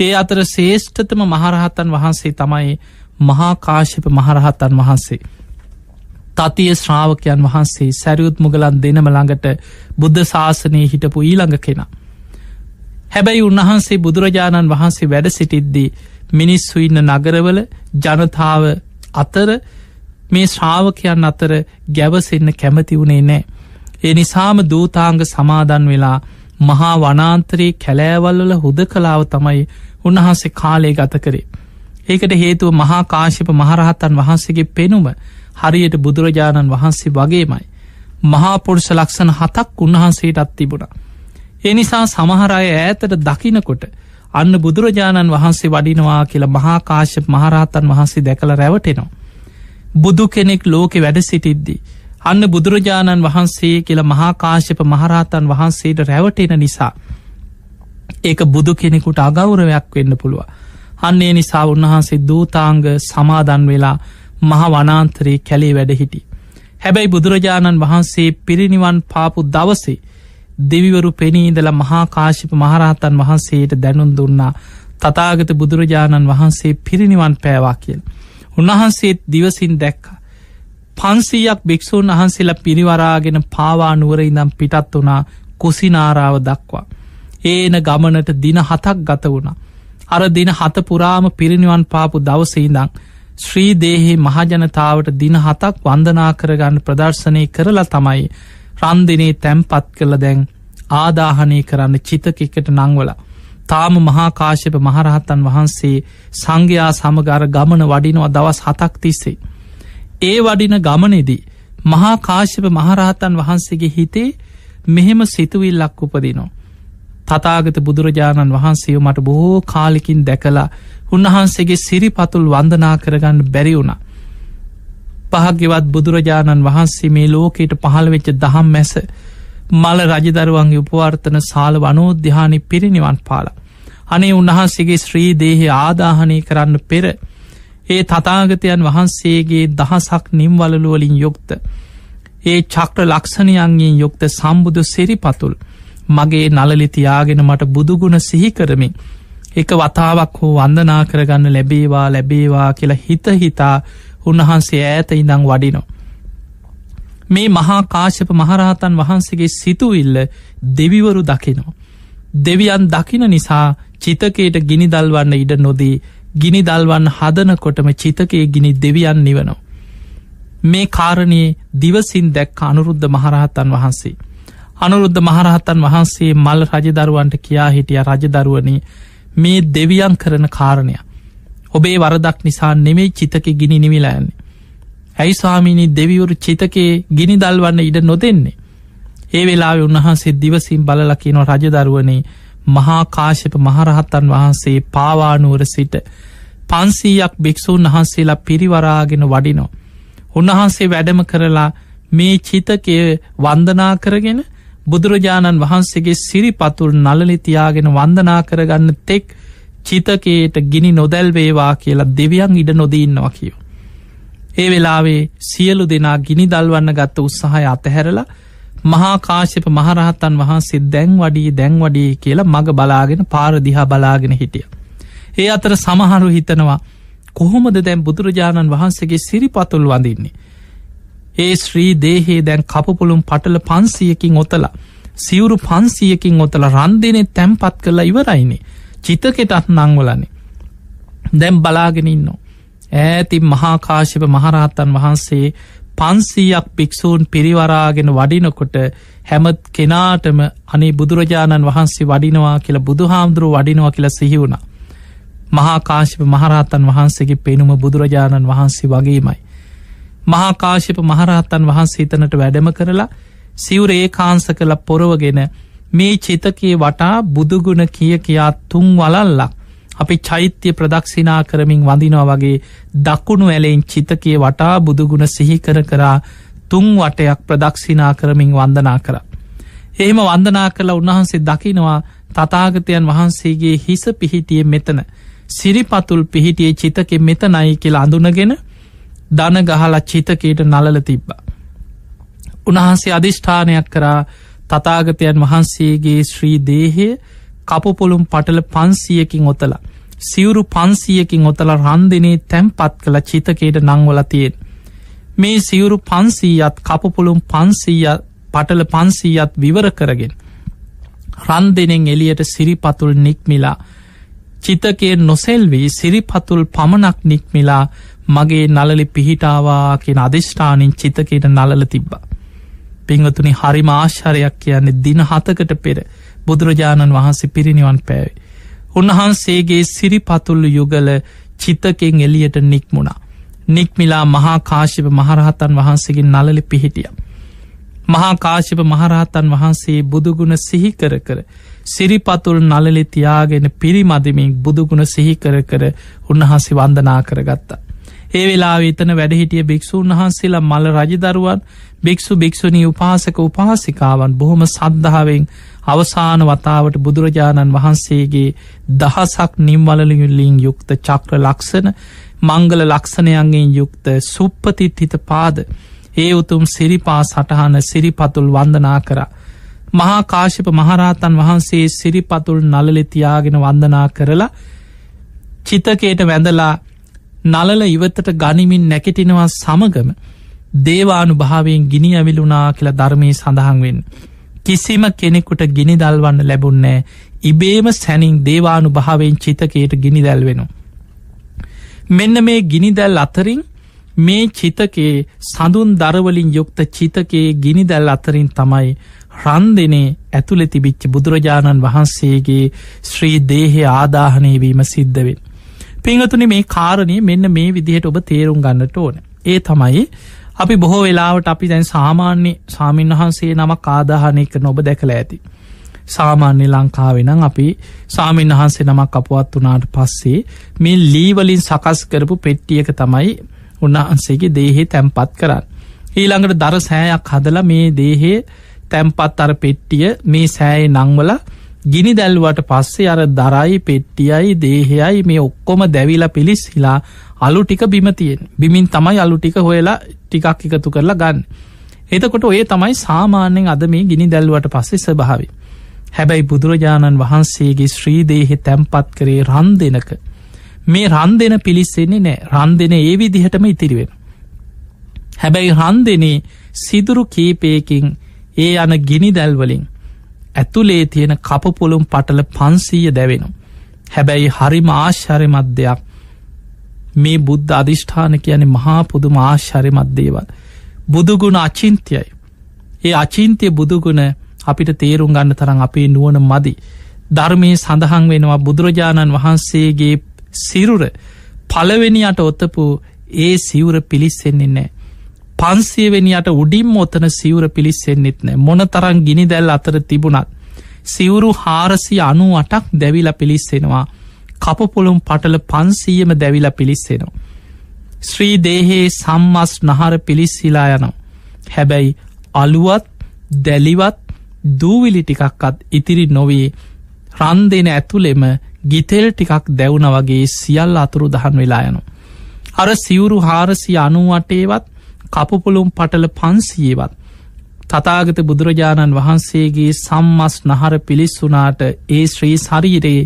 ඒ අතර ශේෂ්ඨතම මහරහතන් වහන්සේ තමයි මහාකාශප මහරහතන් වහන්සේ. තතිය ශ්‍රාවකයන් වහන්සේ සැරියුත් මුගලන් දෙනම ළඟට බුද්ධ ශාසනය හිටපු ඊළඟ කෙනා. හැබැයි උන්වහන්සේ බුදුරජාණන් වහන්සේ වැඩ සිටිද්දී මිනිස්සු ඉන්න නගරවල ජනතාව අතර මේ ශ්‍රාවකයන් අතර ගැවසෙන්න කැමති වුණේ නෑ. ඒ නිසාම දූතාංග සමාදන් වෙලා මහා වනාන්තරයේ කැලෑවල්වල හුද කලාව තමයි උන්වහන්සේ කාලේ ගත කරේ. ඒකට හේතුව මහා කාශප මහරහතන් වහන්සේගේ පෙනුම හරියට බුදුරජාණන් වහන්සේ වගේමයි. මහාපොරුෂ ලක්ෂණ හතක් උන්වහන්සේටත් තිබුණ. එනිසා සමහරය ඈතට දකිනකොට අන්න බුදුරජාණන් වහන්සේ වඩිනවා කියලා මහාකාශප මහරහතන් වහන්සේ දැකළ රැවටෙනවා. බුදු කෙනෙක් ලෝකෙ වැඩ සිටිද්දී. අන්න බුදුරජාණන් වහන්සේ කියලා මහාකාශප මහරහතන් වහන්සේට රැවටෙන නිසා. ඒක බුදු කෙනෙකුට අගෞරවයක් වෙන්න පුළුව. අන්නේ නිසා උන්වහන්සේ දූතාංග සමාදන් වෙලා මහ වනාන්තරයේ කැලේ වැඩ හිටි. හැබැයි බුදුරජාණන් වහන්සේ පිරිනිවන් පාපු දවසේ දෙවිවරු පෙනීදල මහාකාශිප මහරහතන් වහන්සේට දැනුන් දුන්නා තතාගත බුදුරජාණන් වහන්සේ පිරිනිවන් පෑවා කියල්. උන්වහන්සේත් දිවසින් දැක්ක. පන්සීයක් භික්‍ෂූන් වහන්සේලා පිරිවරාගෙන පාවා නුවර ඉඳම් පිටත් වනා කුසිනාරාව දක්වා. ඒන ගමනට දින හතක් ගත වුණා. අර දින හත පුරාම පිරිනිවන් පාපු දවසීදං ශ්‍රී දේහේ මහජනතාවට දින හතක් වන්දනා කරගන්න ප්‍රදර්ශනය කරලා තමයි රන්දිනේ තැම්පත් කළ දැන් ආදාහනය කරන්න චිතකෙකට නංවල තාම මහාකාශප මහරහතන් වහන්සේ සංඝයා සමගර ගමන වඩිනවා දවස් හතක් තිස්සේ. ඒ වඩින ගමනෙදී මහාකාශප මහරහතන් වහන්සේගේ හිතේ මෙහෙම සිතුවිල්ලක් උපදිනවා. තතාගත බුදුරජාණන් වහන්සේ මට බොහෝ කාලිකින් දැකලා උන්වහන්සේගේ සිරිපතුල් වන්දනා කරගන්න බැරි වුණ. පහක්ගෙවත් බුදුරජාණන් වහන්සේ මේ ලෝකයට පහළ වෙච්ච දහම් මැස මල රජදරුවන්ගේ උපවර්තන සාල වනෝද්‍යානි පිරිනිවන් පාල. අනේ උන්වහන්සේගේ ශ්‍රී දේහය ආදාහනය කරන්න පෙර ඒ තතාගතයන් වහන්සේගේ දහසක් නිම්වලලුවලින් යුක්ත. ඒ චක්‍ර ලක්ෂණයන්ගෙන් යුක්ත සම්බුදු සිරිපතුල් මගේ නලලිතියාගෙන මට බුදුගුණ සිහිකරමින් එක වතාවක් හෝ වන්දනා කරගන්න ලැබේවා ලැබේවා කියලා හිත හිතා උන්වහන්සේ ඈත ඉඳං වඩිනෝ. මේ මහා කාශප මහරහතන් වහන්සේගේ සිතුවිල්ල දෙවිවරු දකිනෝ. දෙවියන් දකින නිසා චිතකයට ගිනි දල්වන්න ඉඩ නොදී ගිනි දල්වන්න හදනකොටම චිතකයේ ගිනි දෙවියන් නිවනෝ. මේ කාරණයේ දිවසින් දැක් අනුරුද්ධ මහරහතන් වහන්සේ. අනුරුද්ධ මහරහතන් වහන්සේ මල් රජදරුවන්ට කියා හිටිය රජදරුවනී මේ දෙවියන් කරන කාරණය. ඔබේ වරදක් නිසා නෙමෙයි චිතක ගිනි නිවිලෑන්නේ. ඇයි ස්වාමිනී දෙවිවරු චිතකේ ගිනි දල්වන්න ඉඩ නොදෙන්නේ. ඒ වෙලා උන්වහන්සේ දිවසිම් බලලකින රජදරුවනේ මහා කාශප මහරහත්තන් වහන්සේ පාවානුවර සිට පන්සීයක් භික්‍ෂූන් වහන්සේලා පිරිවරාගෙන වඩිනෝ. උන්වහන්සේ වැඩම කරලා මේ චිතකය වන්දනා කරගෙන බුදුරජාණන් වහන්සේගේ සිරිපතුල් නලලිතියාගෙන වන්දනා කරගන්න තෙක් චිතකයට ගිනි නොදැල්වේවා කියලා දෙවියන් ඉඩ නොදීන්නවා කියෝ. ඒ වෙලාවේ සියලු දෙනා ගිනි දල්වන්න ගත්ත උත්සාහය අතහැරලා මහාකාශප මහරහතන් වහන්සේ දැන් වඩී දැන් වඩී කියලා මඟ බලාගෙන පාරදිහා බලාගෙන හිටිය. ඒ අතර සමහරු හිතනවා කොහොමද දැන් බුදුරජාණන් වහන්සේගේ සිරිපතුල් වඳින්නේ. ඒ ශ්‍රී දේහේ දැන් කපපුළුම් පටල පන්සියකින් ඔතලා සිවුරු පන්සියකින් ඔතල රන්දිනෙ තැම්පත් කරලා ඉවරයිනේ චිතකෙටත් නංවලනේ දැම් බලාගෙනන්නවා. ඈති මහාකාශප මහරහත්තන් වහන්සේ පන්සීයක් භික්‍ෂූන් පිරිවරාගෙන වඩිනකොට හැමත් කෙනාටම අනේ බුදුරජාණන් වහන්සේ වඩිනවා කියලා බුදුහාමුදුරුව වඩිනවා කියලා සිහිවුණ. මහාකාශප මහරහත්තන් වහන්සේගේ පෙනුම බුදුරජාණන් වහන්සේ වගේමයි. මහාකාශප මහරහත්තන් වහන්සේ තනට වැඩම කරලා සිවරේ කාන්ස කළ පොරවගෙන මේ චිතකයේ වටා බුදුගුණ කිය කියා තුන් වලල්ලක් අපි චෛත්‍ය ප්‍රදක්ෂිනා කරමින් වඳිනවා වගේ දකුණු ඇලෙන් චිතකයේ වටා බුදුගුණ සිහිකර කරා තුන් වටයක් ප්‍රදක්ෂිනා කරමින් වන්දනා කර. එහෙම වන්දනා කළ උන්වහන්සේ දකිනවා තතාගතයන් වහන්සේගේ හිස පිහිටිය මෙතන සිරිපතුල් පිහිටියේ චිතකෙ මෙතනයි කියලා අඳුනගෙන දන ගහලා චිතකයට නලල තිබ්බා. උන්වහන්සේ අධිෂ්ඨානයක් කරා තතාගතයන් වහන්සේගේ ශ්‍රී දේහය කපුපොළුම් පටල පන්සියකින් ඔතලා සිවුරු පන්සියකින් ඔතල රන්දිනේ තැම්පත් කළ චිතකයට නංවලතියෙන් මේ සිවුරු පන්සීයත් කපුපොළුම් පන්සීය පටල පන්සීයත් විවර කරගෙන රන්දෙනෙන් එලියට සිරිපතුල් නික්මිලා චිතකේ නොසෙල්වී සිරිපතුල් පමණක් නික්මිලා මගේ නලලි පිහිටාවා කියෙන අධිෂ්ඨානින් චිතකයට නලල තිබ්බා. පිංහතුනි හරි මාශ්චරයක් කියන්නේ දින හතකට පෙර බුදුරජාණන් වහන්සේ පිරිනිවන් පෑවේ. උන්වහන්සේගේ සිරිපතුල්ලු යුගල චිතකෙන් එලියට නික්මුණා. නික්මිලා මහාකාශිප මහරහතන් වහන්සේගේ නලලි පිහිටිය. මහාකාශිප මහරහතන් වහන්සේ බුදුගුණ සිහිකර කර සිරිපතුල් නලලි තියාගෙන පිරිමදිමින් බුදුගුණ සිහිකර කර උන්වහන්සේ වන්දනා කරගත්තා. ඒ වෙලා එතන වැඩහිටිය භික්‍ෂූන් වහන්සේලා මල රජදරුවන් භික්‍ෂු භික්‍ෂුණී උපාසක උපාසිකාවන් බොහොම සද්ධාවෙන් අවසාන වතාවට බුදුරජාණන් වහන්සේගේ දහසක් නිම්වලලිගුල්ලින් යුක්ත චක්‍ර ලක්ෂණ මංගල ලක්ෂණයන්ගෙන් යුක්ත සුප්පතිත් හිත පාද ඒ උතුම් සිරිපා සටහන සිරිපතුල් වන්දනා කර. මහා කාශප මහරහතන් වහන්සේ සිරිපතුල් නලලෙතියාගෙන වන්දනා කරලා චිතකයට වැඳලා නලල ඉවතට ගනිමින් නැකෙටිනවා සමගම දේවානු භාවයෙන් ගිනි ඇවිලුනා කියලා ධර්මය සඳහන් වෙන්. කිසිම කෙනෙකුට ගිනි දල්වන්න ලැබුන්නෑ ඉබේම සැනින් දේවානු භාවෙන් චිතකයට ගිනි දැල්වෙනු. මෙන්න මේ ගිනිදැල් අතරින් මේ චිතකේ සඳුන් දරවලින් යුක්ත චිතකේ ගිනිදැල් අතරින් තමයි රන්දනේ ඇතුළෙ තිබිච්ච බුදුරජාණන් වහන්සේගේ ශ්‍රී දේහය ආදාහනයවීම සිද්ධවෙන්. පිංහතුනි මේ කාරණය මෙන්න මේ විදිහට ඔබ තේරුම් ගන්නට ඕන. ඒ තමයි අපි බොහෝ වෙලාවට අපි දැන් සාමාන්‍ය සාමීන් වහන්සේ නමක් ආදාහනය කර නොබ දැකළ ඇති. සාමාන්‍ය ලංකාවෙනම් අපි සාමීන් වහන්සේ නමක් අපවත් වනාට පස්සේ මේ ලීවලින් සකස් කරපු පෙට්ටියක තමයි උන්වහන්සේගේ දේහේ තැම්පත් කරන්න. ඊළඟට දර සෑයක් හදල මේ දේහේ තැම්පත් අර පෙට්ටිය මේ සෑය නංවල ගිනි දැල්වට පස්සේ අර දරයි පෙට්ටියයි දේහයයි මේ ඔක්කොම දැවිලා පිලිස් හිලා අලු ටික බිමතියෙන් බිමින් තමයි අලු ටික හොයලා ටිකක් එකතු කරලා ගන්න. එතකොට ඔය තමයි සාමාන්‍යෙන් අද මේ ගිනි දැල්වට පස්සේ ස්භාවි. හැබැයි බුදුරජාණන් වහන්සේගේ ශ්‍රීදේහෙ තැම්පත් කරේ රන් දෙනක. මේ රන් දෙන පිලිස්සෙන්නේ නෑ රන් දෙන ඒ විදිහටම ඉතිරිවෙන. හැබැයි රන් දෙනේ සිදුරු කීපයකින් ඒ යන ගිනි දැල්වලින් ඇතුලේ තියෙන කපපොළුම් පටල පන්සීය දැවෙනු. හැබැයි හරිම ආශ්චරමත් දෙයක් මේ බුද්ධ අධිෂ්ඨාන කියන මහා පුදුම ආශ්චරමත් දේවල්. බුදුගුණ අචින්තයයි. ඒ අචින්තය බුදුගුණ අපිට තේරුම් ගන්න තරම් අපේ නුවන මදි. ධර්මය සඳහන් වෙනවා බුදුරජාණන් වහන්සේගේ සිරුර පලවෙනියට ඔත්තපු ඒ සිවුර පිලිස්සෙන්නේ නෑ. පන්සියවෙනියට උඩින් ඔතන සිවුර පිලිස්සෙන්න්නෙත් නෑ මොන තරන් ගිනි දැල් අතර තිබුණත්. සිවුරු හාරසි අනු අටක් දැවිල පිලිස්සෙනවා. කපපොළුම් පටල පන්සීයම දැවිල පිලිස්සෙනවා. ශ්‍රී දේහේ සම්මස් නහර පිලිස්සිලා යනවා. හැබැයි අලුවත් දැලිවත් දූවිලි ටිකක්කත් ඉතිරි නොවේ රන් දෙන ඇතුළෙම ගිතෙල් ටිකක් දැවුන වගේ සියල් අතුරු දහන් වෙලා යනු. අර සිවුරු හාරසි අනුවටේවත් කපුපොළුම් පටල පන්සියවත් තතාගත බුදුරජාණන් වහන්සේගේ සම්මස් නහර පිළිස්සුනාට ඒ ශ්‍රී ශරීරයේ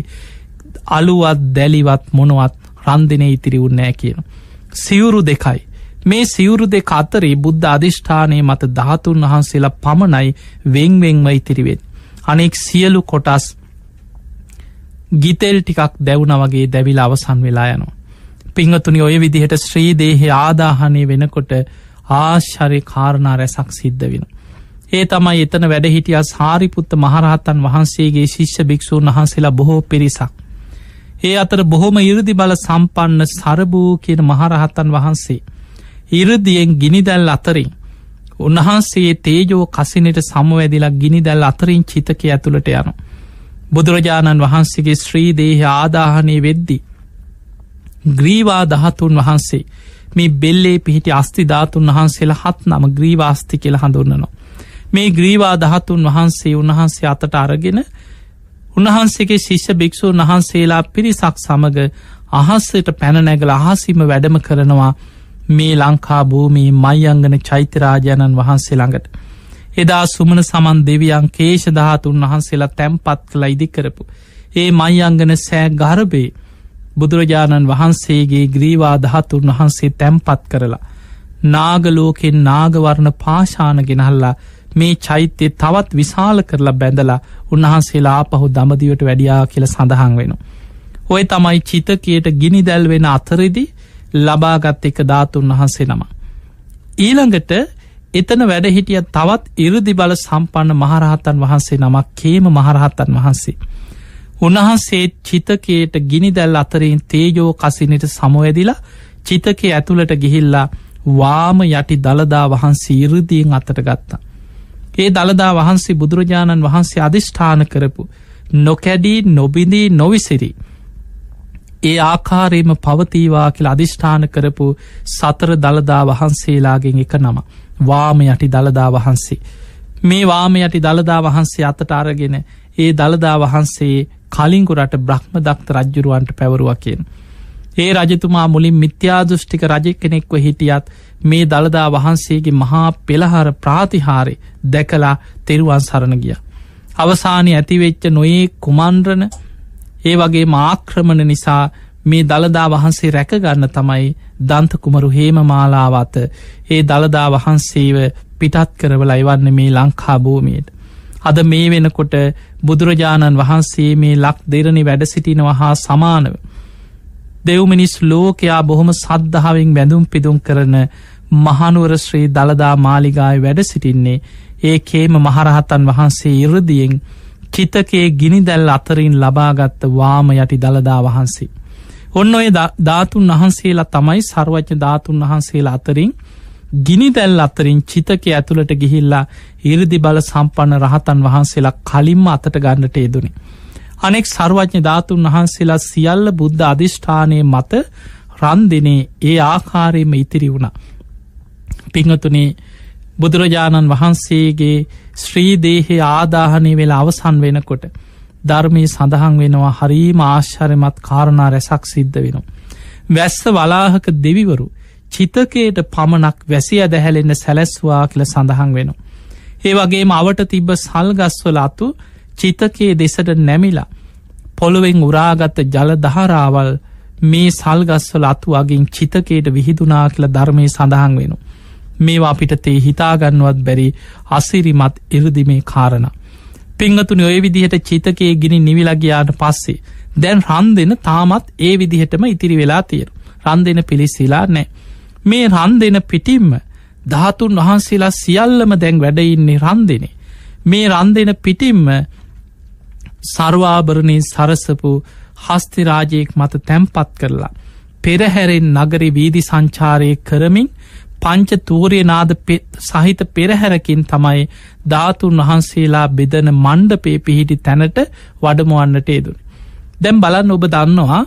අලුවත් දැලිවත් මොනවත් රන්දින ඉතිරි උන්නෑ කියන. සිවුරු දෙකයි. මේ සිවුරු දෙක අතරේ බුද්ධ අධිෂ්ඨානය මත ධාතුන් වහන්සේලා පමණයි වෙංවෙංව ඉතිරිවෙන්. අනෙක් සියලු කොටස් ගිතෙල් ටිකක් දැවුණ වගේ දැවිල අවසන් වෙලා යනවා. පිංහතුනි ඔය විදිහට ශ්‍රීදේහි ආදාහනය වෙනකොට ආශ්චරය කාරණා රැසක් සිද්ධ වෙන. ඒ තමයි එතන වැඩහිටිය සාරිපුත්ත මහරහත්තන් වහන්සේගේ ශිෂ්‍ය භික්‍ෂූන් වහන්සේලා බොහෝ පිරිසක්. ඒ අතර බොහොම ඉරදි බල සම්පන්න සරභූ කියන මහරහත්තන් වහන්සේ. ඉරදියෙන් ගිනිදැල් අතරින් උන්වහන්සේ තේජෝ කසිනට සමවැදිලා ගිනිදැල් අතරින් චිතක ඇතුළට යනු. බුදුරජාණන් වහන්සේගේ ශ්‍රීදේහ ආදාහනය වෙද්දි. ග්‍රීවා දහතුන් වහන්සේ මේ බෙල්ලේ පිහිටි අස්තිධාතුන් වහන්සේලා හත් නම ග්‍රීවාස්ති කියල හඳුන්නනවා. මේ ග්‍රීවා දහතුන් වහන්සේ උන්වහන්සේ අතට අරගෙන උන්වහන්සේගේ ශිෂ්‍ය භික්‍ෂූන් වහන්සේලා පිරිසක් සමඟ අහස්සට පැනනැගල අහසිම වැඩම කරනවා මේ ලංකා භූමී මයිංගන චෛත්‍යරාජාණන් වහන්සේ ළඟට. එදා සුමන සමන් දෙවියන් කේෂධාතුන් වහන්සේලා තැම්පත් කළ ඉදිකරපු. ඒ මයිංගන සෑ ගර්බේ බුදුරජාණන් වහන්සේගේ ග්‍රීවා දහතුන් වහන්සේ තැම්පත් කරලා. නාගලෝකෙන් නාගවර්ණ පාශාන ගෙනහල්ලා මේ චෛත්‍යය තවත් විශාල කරලා බැඳලා උන්වහන්සේලා ආපහු දමදිවට වැඩියා කියල සඳහන් වෙන. ඔය තමයි චිතකයට ගිනි දැල්වෙන අතරෙදි ලබාගත් එක ධාතුන් වහන්සේ නම. ඊළඟට එතන වැඩහිටිය තවත් ඉරදි බල සම්පන්න මහරහතන් වහන්සේ නමක් කේම මහරහත්තන් වහන්සේ. උන්වහන්සේ චිතකයට ගිනි දැල් අතරින් තේජෝ කසිනට සමුවැදිලා චිතකේ ඇතුළට ගිහිල්ලා වාම යටි දළදා වහන්සේ ඉරදියෙන් අතට ගත්තා. ඒ දළදා වහන්සේ බුදුරජාණන් වහන්සේ අධිෂ්ඨාන කරපු නොකැඩී නොබිඳී නොවිසිරි ඒ ආකාරයම පවතීවා කියල අධිෂ්ඨාන කරපු සතර දළදා වහන්සේලාගෙන් එක නම වාම යටි දළදා වහන්සේ. මේ වාම යටි දළදා වහන්සේ අතට අරගෙන ඒ දළදා වහන්සේ කලින්කුරට බ්‍රහ්ම දක්ත රජ්ජුරුවන්ට පැවරුව කියෙන්. ඒ රජතුමා මුලින් මිත්‍යාදෘෂ්ටික රජ කෙනෙක්ව හිටියත් මේ දළදා වහන්සේගේ මහා පෙළහර ප්‍රාතිහාරය දැකලා තෙරුවන් සරණ ගිය. අවසානය ඇතිවෙච්ච නොයේ කුමන්රණ ඒ වගේ මාක්‍රමණ නිසා මේ දළදා වහන්සේ රැකගන්න තමයි දන්තකුමරු හේම මාලාවත ඒ දළදා වහන්සේව පිටත් කරවල අයිවන්න මේ ලංකා භූමියට. අද මේ වෙනකොට බුදුරජාණන් වහන්සේ මේ ලක් දෙරණි වැඩ සිටිනව හා සමානව. දෙව්මිනිස් ලෝකයා බොහොම සද්ධාවෙන් බැඳුම් පිදුම් කරන මහනුවර ශ්‍රී දළදා මාලිගාය වැඩ සිටින්නේ ඒ කේම මහරහතන් වහන්සේ ඉරදියෙන් චිතකේ ගිනි දැල් අතරින් ලබාගත්ත වාම යටි දළදා වහන්සේ. ඔන්න ඔය ධාතුන් වහන්සේලා තමයි සර්වච්ඥ ධාතුන් වහන්සේලා අතරින් ගිනි දැල් අතරින් චිතක ඇතුළට ගිහිල්ලා ඉරදි බල සම්පන්න රහතන් වහන්සේලා කලින්ම අතට ගන්නට යෙදුනි. අනෙක් සර්වඥ ධාතුන් වහන්සේලා සියල්ල බුද්ධ අධිෂ්ඨානය මත රන්දිනේ ඒ ආකාරයම ඉතිරි වුණ. පිංහතුනේ බුදුරජාණන් වහන්සේගේ ශ්‍රීදේහේ ආදාහනය වෙලා අවසන් වෙනකොට ධර්මී සඳහන් වෙනවා හරීම ආශ්චරමත් කාරණා රැසක් සිද්ධ වෙන. වැස්ස වලාහක දෙවිවරු චිතකයට පමණක් වැසිය දැහැලෙන්න සැලැස්වා කියල සඳහන් වෙන. ඒ වගේම අවට තිබ්බ සල්ගස්වල අතු චිතකයේ දෙසට නැමිලා පොළුවෙන් උරාගත්ත ජල දහරාවල් මේ සල්ගස්වල අතු අගින් චිතකයට විහිදුනා කියල ධර්මය සඳහන් වෙනවා. මේවා අපිට තේ හිතාගන්නවත් බැරි අසිරිමත් ඉරදිමේ කාරණ. පිංහතුනි ඔය විදිහට චිතකයේ ගිනි නිවිලගයාට පස්සේ දැන් රන් දෙන තාමත් ඒ විදිහටම ඉතිරි වෙලා තියෙන රන් දෙන පිළිස්සිලා නෑ. මේ රන් දෙන පිටිම්ම ධාතුන් වහන්සේලා සියල්ලම දැන් වැඩඉන්නේ රන් දෙනේ. මේ රන් දෙන පිටිම්ම සර්වාභරණය සරසපු හස්තිරාජයෙක් මත තැම්පත් කරලා. පෙරහැරෙන් නගරි වීදි සංචාරය කරමින් පංච තූරයනාද සහිත පෙරහැරකින් තමයි ධාතුන් වහන්සේලා බෙදන මණ්ඩපේ පිහිටි තැනට වඩමුවන්නට ඒදුන. දැම් බලන්න ඔබ දන්නවා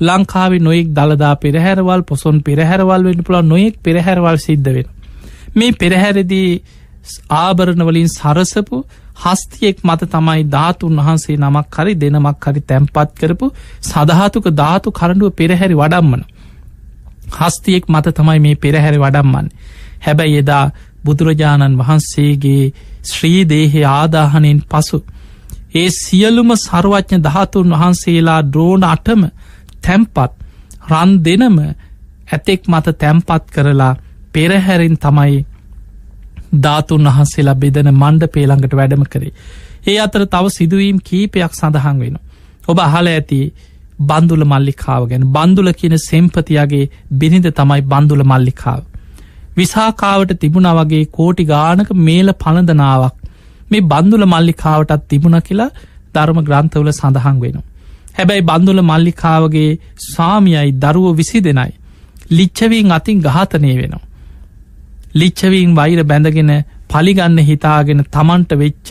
ලංකාවේ නොයෙක් දළදා පෙරහැරවල් පොසොන් පෙරහැරවල් වෙන්න පුළ නොයෙක් පෙරහැරවල් සිද්ධ වෙන. මේ පෙරහැරදී ආභරණවලින් සරසපු හස්තියෙක් මත තමයි ධාතුන් වහන්සේ නමක් හරි දෙනමක් හරි තැම්පත් කරපු සදහතුක ධාතු කරඩුව පෙරහැරි වඩම්මන. හස්තියෙක් මත තමයි මේ පෙරහැරි වඩම්මන්. හැබැයි එදා බුදුරජාණන් වහන්සේගේ ශ්‍රීදේහි ආදාහනෙන් පසු. ඒ සියලුම සර්වඥ දහතුන් වහන්සේලා ද්‍රෝණ අටම තැම්පත් රන් දෙනම ඇතෙක් මත තැම්පත් කරලා පෙරහැරින් තමයි ධාතුන් වහන්සේලා බෙදන මණ්ඩ පේළඟට වැඩම කරේ. ඒ අතර තව සිදුවීම් කීපයක් සඳහන් වෙන. ඔබ අහල ඇති බන්දුල මල්ලිකාව ගැන බන්දුල කියන සෙම්පතියාගේ බිනිද තමයි බන්දුල මල්ලිකාව. විසාකාවට තිබුණ වගේ කෝටි ගානක මේල පණදනාවක් මේ බන්දුල මල්ලිකාවටත් තිබුණ කියලා ධර්ම ග්‍රන්ථවල සඳහන් වෙන. හැබැයි බන්දුල මල්ලිකාවගේ ස්වාමියයි දරුව විසි දෙනයි. ලිච්චවීන් අතින් ගාතනය වෙනවා. ලිච්චවීන් වෛර බැඳගෙන පලිගන්න හිතාගෙන තමන්ට වෙච්ච